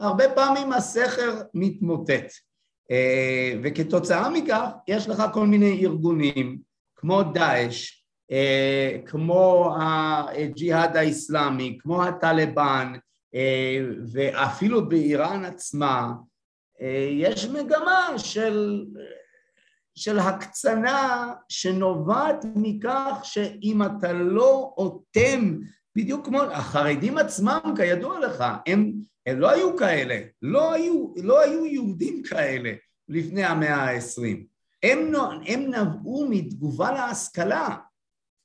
הרבה פעמים הסכר מתמוטט. וכתוצאה מכך יש לך כל מיני ארגונים כמו דאעש, אה, כמו הג'יהאד האיסלאמי, כמו הטליבן, אה, ואפילו באיראן עצמה, אה, יש מגמה של, של הקצנה שנובעת מכך שאם אתה לא אוטם, בדיוק כמו החרדים עצמם, כידוע לך, הם, הם לא היו כאלה, לא היו, לא היו יהודים כאלה לפני המאה העשרים. הם, הם נבעו מתגובה להשכלה,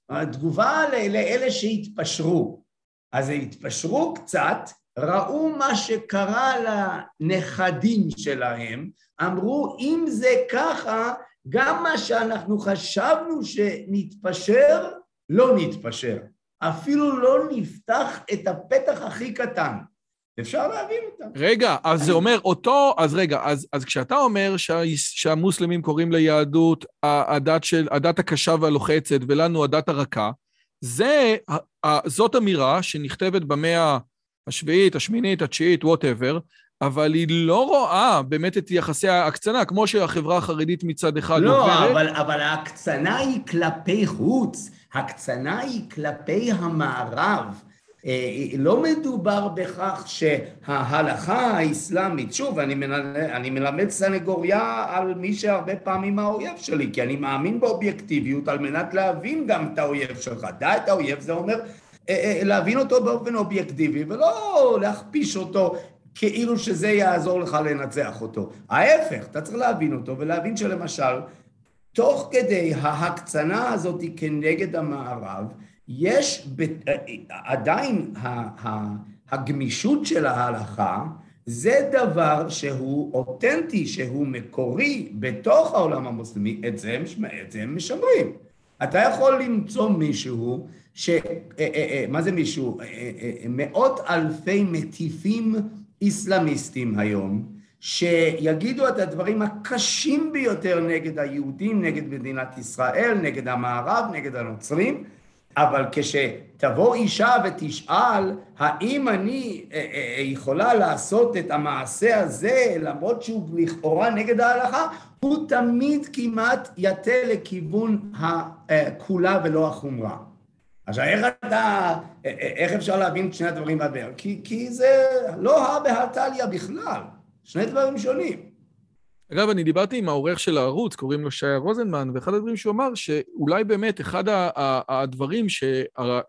התגובה לאלה שהתפשרו. אז התפשרו קצת, ראו מה שקרה לנכדים שלהם, אמרו אם זה ככה, גם מה שאנחנו חשבנו שנתפשר, לא נתפשר. אפילו לא נפתח את הפתח הכי קטן. אפשר להבין אותם. רגע, אז זה אומר אותו, אז רגע, אז, אז כשאתה אומר שה, שהמוסלמים קוראים ליהדות הדת, של, הדת הקשה והלוחצת ולנו הדת הרכה, זה, זאת אמירה שנכתבת במאה השביעית, השמינית, התשיעית, ווטאבר, אבל היא לא רואה באמת את יחסי ההקצנה, כמו שהחברה החרדית מצד אחד לא, עוברת. אבל, אבל ההקצנה היא כלפי חוץ, הקצנה היא כלפי המערב. אה, לא מדובר בכך שההלכה האסלאמית, שוב, אני, מלמד, אני מלמד סנגוריה על מי שהרבה פעמים האויב שלי, כי אני מאמין באובייקטיביות על מנת להבין גם את האויב שלך. דע את האויב, זה אומר אה, אה, להבין אותו באופן אובייקטיבי, ולא להכפיש אותו כאילו שזה יעזור לך לנצח אותו. ההפך, אתה צריך להבין אותו ולהבין שלמשל, תוך כדי ההקצנה הזאת כנגד המערב, יש עדיין הגמישות של ההלכה זה דבר שהוא אותנטי, שהוא מקורי בתוך העולם המוסלמי, את זה, את זה הם משמרים. אתה יכול למצוא מישהו, ש... אה, אה, אה, מה זה מישהו? מאות אלפי מטיפים אסלאמיסטים היום, שיגידו את הדברים הקשים ביותר נגד היהודים, נגד מדינת ישראל, נגד המערב, נגד הנוצרים, אבל כשתבוא אישה ותשאל האם אני אה, אה, אה, יכולה לעשות את המעשה הזה למרות שהוא לכאורה נגד ההלכה, הוא תמיד כמעט יטה לכיוון הכולה ולא החומרה. עכשיו איך אתה, איך אפשר להבין את שני הדברים בבאר? כי, כי זה לא הא בהא תליא בכלל, שני דברים שונים. אגב, אני דיברתי עם העורך של הערוץ, קוראים לו שי רוזנמן, ואחד הדברים שהוא אמר, שאולי באמת אחד הדברים ש...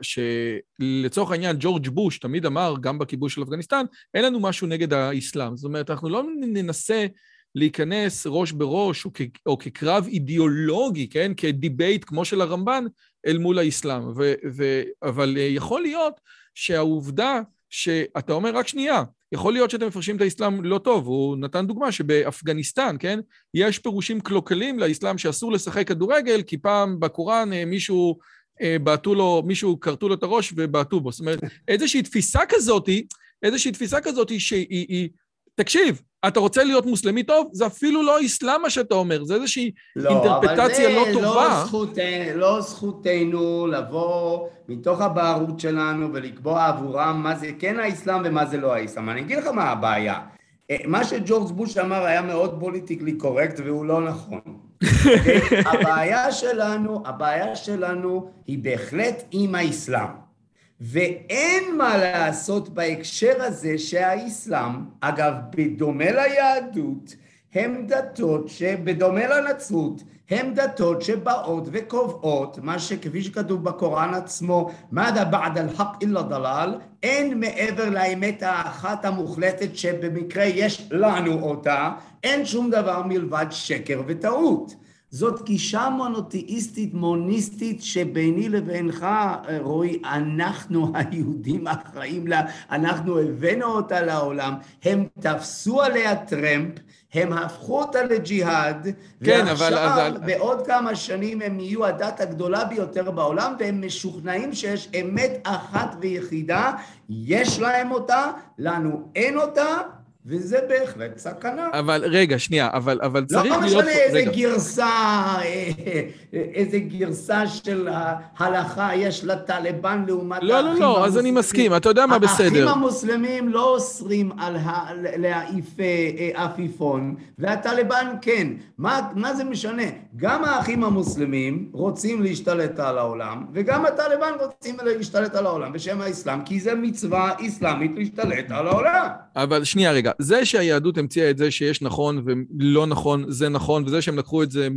שלצורך העניין ג'ורג' בוש תמיד אמר, גם בכיבוש של אפגניסטן, אין לנו משהו נגד האסלאם. זאת אומרת, אנחנו לא ננסה להיכנס ראש בראש או, כ... או כקרב אידיאולוגי, כן? כדיבייט כמו של הרמב"ן, אל מול האסלאם. ו... ו... אבל יכול להיות שהעובדה שאתה אומר, רק שנייה, יכול להיות שאתם מפרשים את האסלאם לא טוב, הוא נתן דוגמה שבאפגניסטן, כן, יש פירושים קלוקלים לאסלאם שאסור לשחק כדורגל, כי פעם בקוראן אה, מישהו אה, בעטו לו, מישהו כרתו לו את הראש ובעטו בו. זאת אומרת, איזושהי תפיסה כזאתי, איזושהי תפיסה כזאתי שהיא, היא, תקשיב, אתה רוצה להיות מוסלמי טוב? זה אפילו לא אסלאם מה שאתה אומר, זה איזושהי לא, אינטרפטציה לא טובה. לא, אבל זה זכות, לא זכותנו לבוא מתוך הבערות שלנו ולקבוע עבורם מה זה כן האסלאם ומה זה לא האסלאם. אני אגיד לך מה הבעיה. אה, מה שג'ורג' בוש אמר היה מאוד פוליטיקלי קורקט והוא לא נכון. הבעיה שלנו, הבעיה שלנו היא בהחלט עם האסלאם. ואין מה לעשות בהקשר הזה שהאסלאם, אגב, בדומה ליהדות, הם דתות שבדומה לנצרות, הן דתות שבאות וקובעות מה שכפי שכתוב בקוראן עצמו, מדה בעד אל-חק אילה דלל, אין מעבר לאמת האחת המוחלטת שבמקרה יש לנו אותה, אין שום דבר מלבד שקר וטעות. זאת גישה מונותאיסטית מוניסטית שביני לבינך, רועי, אנחנו היהודים אחראים לה, אנחנו הבאנו אותה לעולם, הם תפסו עליה טרמפ, הם הפכו אותה לג'יהאד, כן, ועכשיו, אבל- אבל- בעוד כמה שנים הם יהיו הדת הגדולה ביותר בעולם, והם משוכנעים שיש אמת אחת ויחידה, יש להם אותה, לנו אין אותה, וזה בהחלט סכנה. אבל רגע, שנייה, אבל, אבל לא צריך להיות... משנה פה- איזה רגע. גרסה, אה, איזה גרסה של ההלכה יש לטליבן לעומת לא, לא, האחים לא, אז אני. מסכים, אתה יודע מה האחים בסדר. המוסלמים לא אוסרים על ה- להעיף אה, אה, עפיפון, והטליבן כן. מה, מה זה משנה? גם האחים המוסלמים רוצים להשתלט על העולם, וגם הטליבן רוצים להשתלט על העולם בשם האסלאם, כי זה מצווה אסלאמית להשתלט על העולם. אבל שנייה רגע, זה שהיהדות המציאה את זה שיש נכון ולא נכון, זה נכון, וזה שהם לקחו את זה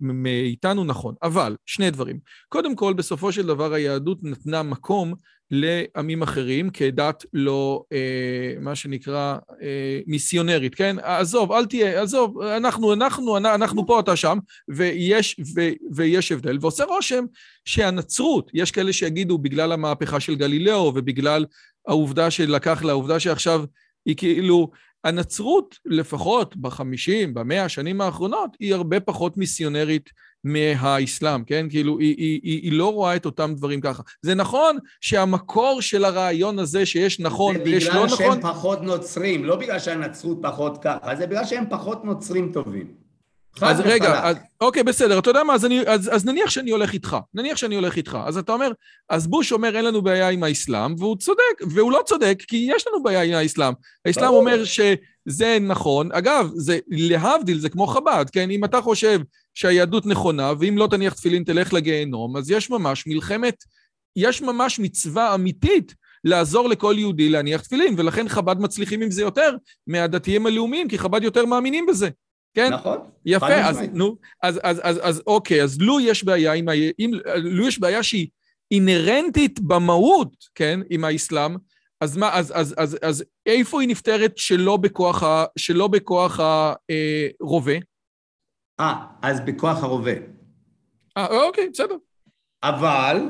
מאיתנו, נכון. אבל, שני דברים. קודם כל, בסופו של דבר היהדות נתנה מקום לעמים אחרים כדת לא, אה, מה שנקרא, אה, מיסיונרית, כן? עזוב, אל תהיה, עזוב, אנחנו, אנחנו, אנחנו פה, אתה שם, ויש, ו, ויש הבדל. ועושה רושם שהנצרות, יש כאלה שיגידו בגלל המהפכה של גלילאו ובגלל העובדה שלקח לעובדה שעכשיו היא כאילו, הנצרות, לפחות בחמישים, במאה השנים האחרונות, היא הרבה פחות מיסיונרית מהאסלאם, כן? כאילו, היא, היא, היא, היא לא רואה את אותם דברים ככה. זה נכון שהמקור של הרעיון הזה שיש נכון זה ויש בגלל לא שהם נכון, פחות נוצרים, לא בגלל שהנצרות פחות ככה, זה בגלל שהם פחות נוצרים טובים. אז רגע. אז, אוקיי, בסדר, אתה יודע מה, אז, אני, אז, אז נניח שאני הולך איתך, נניח שאני הולך איתך, אז אתה אומר, אז בוש אומר אין לנו בעיה עם האסלאם, והוא צודק, והוא לא צודק, כי יש לנו בעיה עם האסלאם. האסלאם ברור. אומר שזה נכון, אגב, זה להבדיל, זה כמו חב"ד, כן? אם אתה חושב שהיהדות נכונה, ואם לא תניח תפילין תלך לגיהנום, אז יש ממש מלחמת, יש ממש מצווה אמיתית לעזור לכל יהודי להניח תפילין, ולכן חב"ד מצליחים עם זה יותר מהדתיים הלאומיים, כי חב"ד יותר מאמינים בזה. כן? נכון? יפה, אז. נו, אז, אז, אז, אז אוקיי, אז לו יש בעיה עם ה... אם, לו יש בעיה שהיא אינהרנטית במהות, כן, עם האסלאם, אז מה, אז, אז, אז, אז איפה היא נפתרת שלא בכוח, ה, שלא בכוח הרובה? אה, אז בכוח הרובה. אה, אוקיי, בסדר. אבל,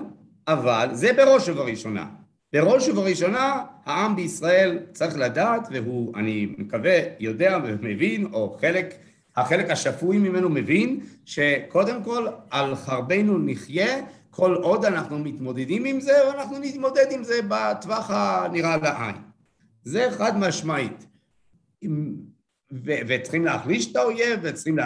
אבל, זה בראש ובראשונה. בראש ובראשונה, העם בישראל צריך לדעת, והוא, אני מקווה, יודע ומבין, או חלק, החלק השפוי ממנו מבין, שקודם כל, על חרבנו נחיה, כל עוד אנחנו מתמודדים עם זה, ואנחנו נתמודד עם זה בטווח הנראה לעין. זה חד משמעית. ו- וצריכים להחליש את האויב, וצריכים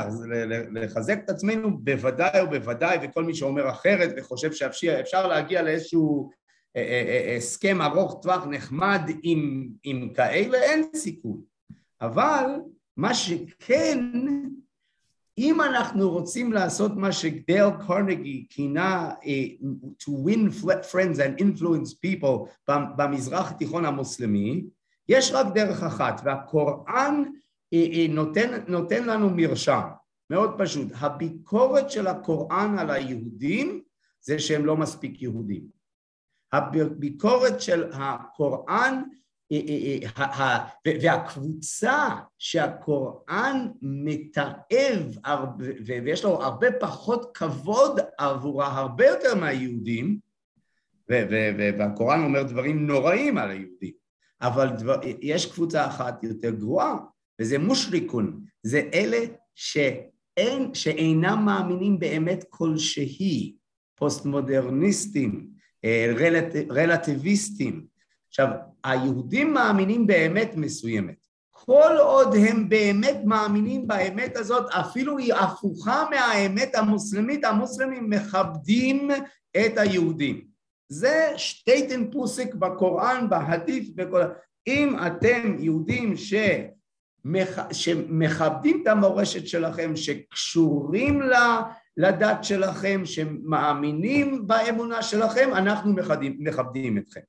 לחזק את עצמנו, בוודאי ובוודאי, וכל מי שאומר אחרת וחושב שאפשר להגיע לאיזשהו אה, אה, אה, הסכם ארוך טווח נחמד עם, עם כאלה, אין סיכוי. אבל מה שכן, אם אנחנו רוצים לעשות מה שדייל קרנגי כינה אה, to win friends and influence people במזרח התיכון המוסלמי, יש רק דרך אחת, והקוראן אה, אה, נותן, נותן לנו מרשם, מאוד פשוט. הביקורת של הקוראן על היהודים זה שהם לא מספיק יהודים. הביקורת של הקוראן אה, אה, אה, והקבוצה שהקוראן מתעב ויש לו הרבה פחות כבוד עבורה, הרבה יותר מהיהודים, והקוראן אומר דברים נוראים על היהודים, אבל דבר, יש קבוצה אחת יותר גרועה, וזה מושריקון, זה אלה שאין, שאינם מאמינים באמת כלשהי, פוסט-מודרניסטים, רלט, רלטיביסטים. עכשיו, היהודים מאמינים באמת מסוימת. כל עוד הם באמת מאמינים באמת הזאת, אפילו היא הפוכה מהאמת המוסלמית, המוסלמים מכבדים את היהודים. זה שטייטן פוסיק בקוראן, בהדיף, בכל... אם אתם יהודים שמכ... שמכבדים את המורשת שלכם, שקשורים. לדת שלכם, שמאמינים באמונה שלכם, אנחנו מכבדים, מכבדים אתכם.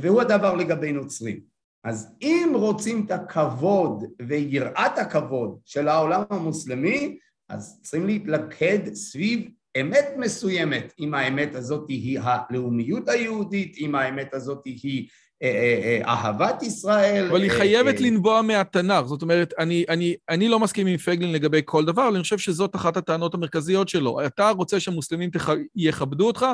והוא הדבר לגבי נוצרים. אז אם רוצים את הכבוד ויראת הכבוד של העולם המוסלמי, אז צריכים להתלכד סביב אמת מסוימת, אם האמת הזאת היא הלאומיות היהודית, אם האמת הזאת היא אה, אה, אה, אהבת ישראל. אבל היא חייבת לנבוע מהתנ"ך, זאת אומרת, אני, אני, אני לא מסכים עם פייגלין לגבי כל דבר, אבל אני חושב שזאת אחת הטענות המרכזיות שלו. אתה רוצה שהמוסלמים תח... יכבדו אותך,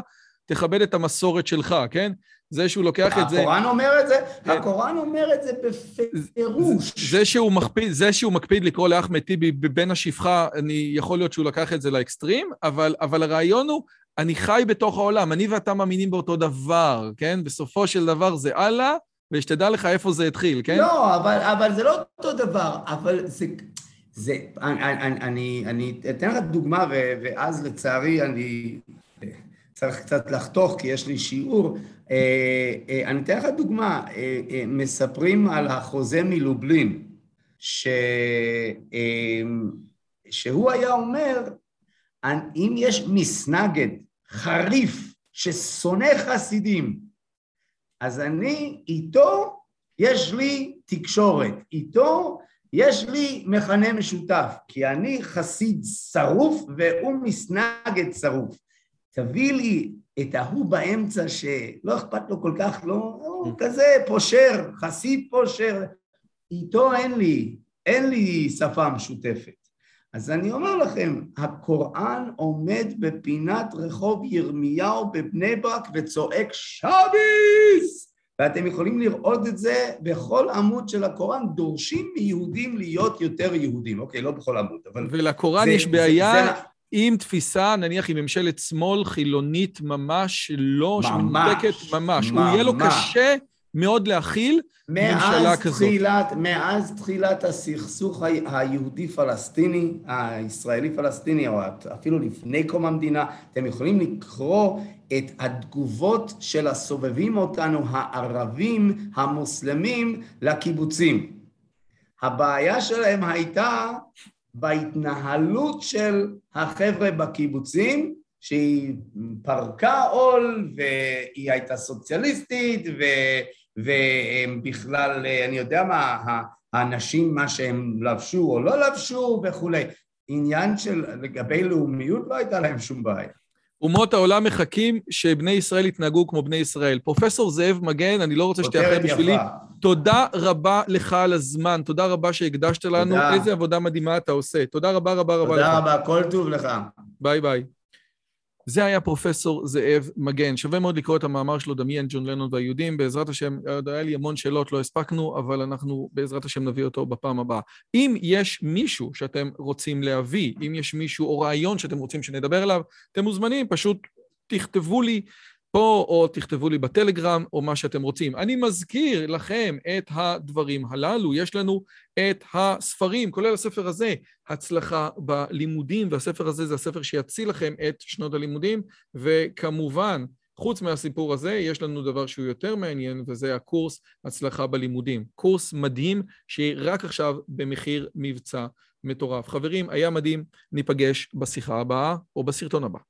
תכבד את המסורת שלך, כן? זה שהוא לוקח את זה... הקוראן אומר את זה? כן. הקוראן אומר את זה בפירוש. זה שהוא מקפיד, זה שהוא מקפיד לקרוא לאחמד טיבי בבן השפחה, אני, יכול להיות שהוא לקח את זה לאקסטרים, אבל, אבל הרעיון הוא, אני חי בתוך העולם, אני ואתה מאמינים באותו דבר, כן? בסופו של דבר זה אללה, ושתדע לך איפה זה התחיל, כן? לא, אבל, אבל זה לא אותו דבר, אבל זה... זה, אני, אני, אני, אני אתן לך דוגמה, ואז לצערי אני צריך קצת לחתוך, כי יש לי שיעור. אה, אה, אני אתן לך דוגמה, אה, מספרים על החוזה מלובלין, ש... שהוא היה אומר, אם יש מסנגד חריף ששונא חסידים, אז אני איתו, יש לי תקשורת, איתו יש לי מכנה משותף, כי אני חסיד שרוף והוא מסנגד שרוף. תביא לי את ההוא באמצע שלא אכפת לו כל כך, לא, הוא כזה פושר, חסיד פושר, איתו אין לי, אין לי שפה משותפת. אז אני אומר לכם, הקוראן עומד בפינת רחוב ירמיהו בבני ברק וצועק שביס! ואתם יכולים לראות את זה בכל עמוד של הקוראן, דורשים מיהודים להיות יותר יהודים. אוקיי, לא בכל עמוד, אבל... ולקוראן זה, יש בעיה זה, זה... עם תפיסה, נניח עם ממשלת שמאל חילונית ממש, לא, שמנותקת ממש. ממש. הוא יהיה לו קשה מאוד להכיל ממשלה כזאת. תחילת, מאז תחילת הסכסוך היהודי-פלסטיני, הישראלי-פלסטיני, או אפילו לפני קום המדינה, אתם יכולים לקרוא את התגובות של הסובבים אותנו, הערבים, המוסלמים, לקיבוצים. הבעיה שלהם הייתה בהתנהלות של החבר'ה בקיבוצים, שהיא פרקה עול והיא הייתה סוציאליסטית ו... והם בכלל, אני יודע מה, האנשים, מה שהם לבשו או לא לבשו וכולי. עניין של לגבי לאומיות לא הייתה להם שום בעיה. אומות העולם מחכים שבני ישראל יתנהגו כמו בני ישראל. פרופסור זאב מגן, אני לא רוצה שתאחר בשבילי. תודה רבה לך על הזמן, תודה רבה שהקדשת לנו, תודה. איזה עבודה מדהימה אתה עושה. תודה רבה רבה רבה לך. תודה רבה, כל טוב לך. ביי ביי. זה היה פרופסור זאב מגן. שווה מאוד לקרוא את המאמר שלו, דמיין ג'ון לנון והיהודים. בעזרת השם, עוד היה לי המון שאלות, לא הספקנו, אבל אנחנו בעזרת השם נביא אותו בפעם הבאה. אם יש מישהו שאתם רוצים להביא, אם יש מישהו או רעיון שאתם רוצים שנדבר עליו, אתם מוזמנים, פשוט תכתבו לי פה, או תכתבו לי בטלגרם, או מה שאתם רוצים. אני מזכיר לכם את הדברים הללו. יש לנו את הספרים, כולל הספר הזה, הצלחה בלימודים, והספר הזה זה הספר שיציל לכם את שנות הלימודים, וכמובן, חוץ מהסיפור הזה, יש לנו דבר שהוא יותר מעניין, וזה הקורס הצלחה בלימודים. קורס מדהים, שרק עכשיו במחיר מבצע מטורף. חברים, היה מדהים, ניפגש בשיחה הבאה או בסרטון הבא.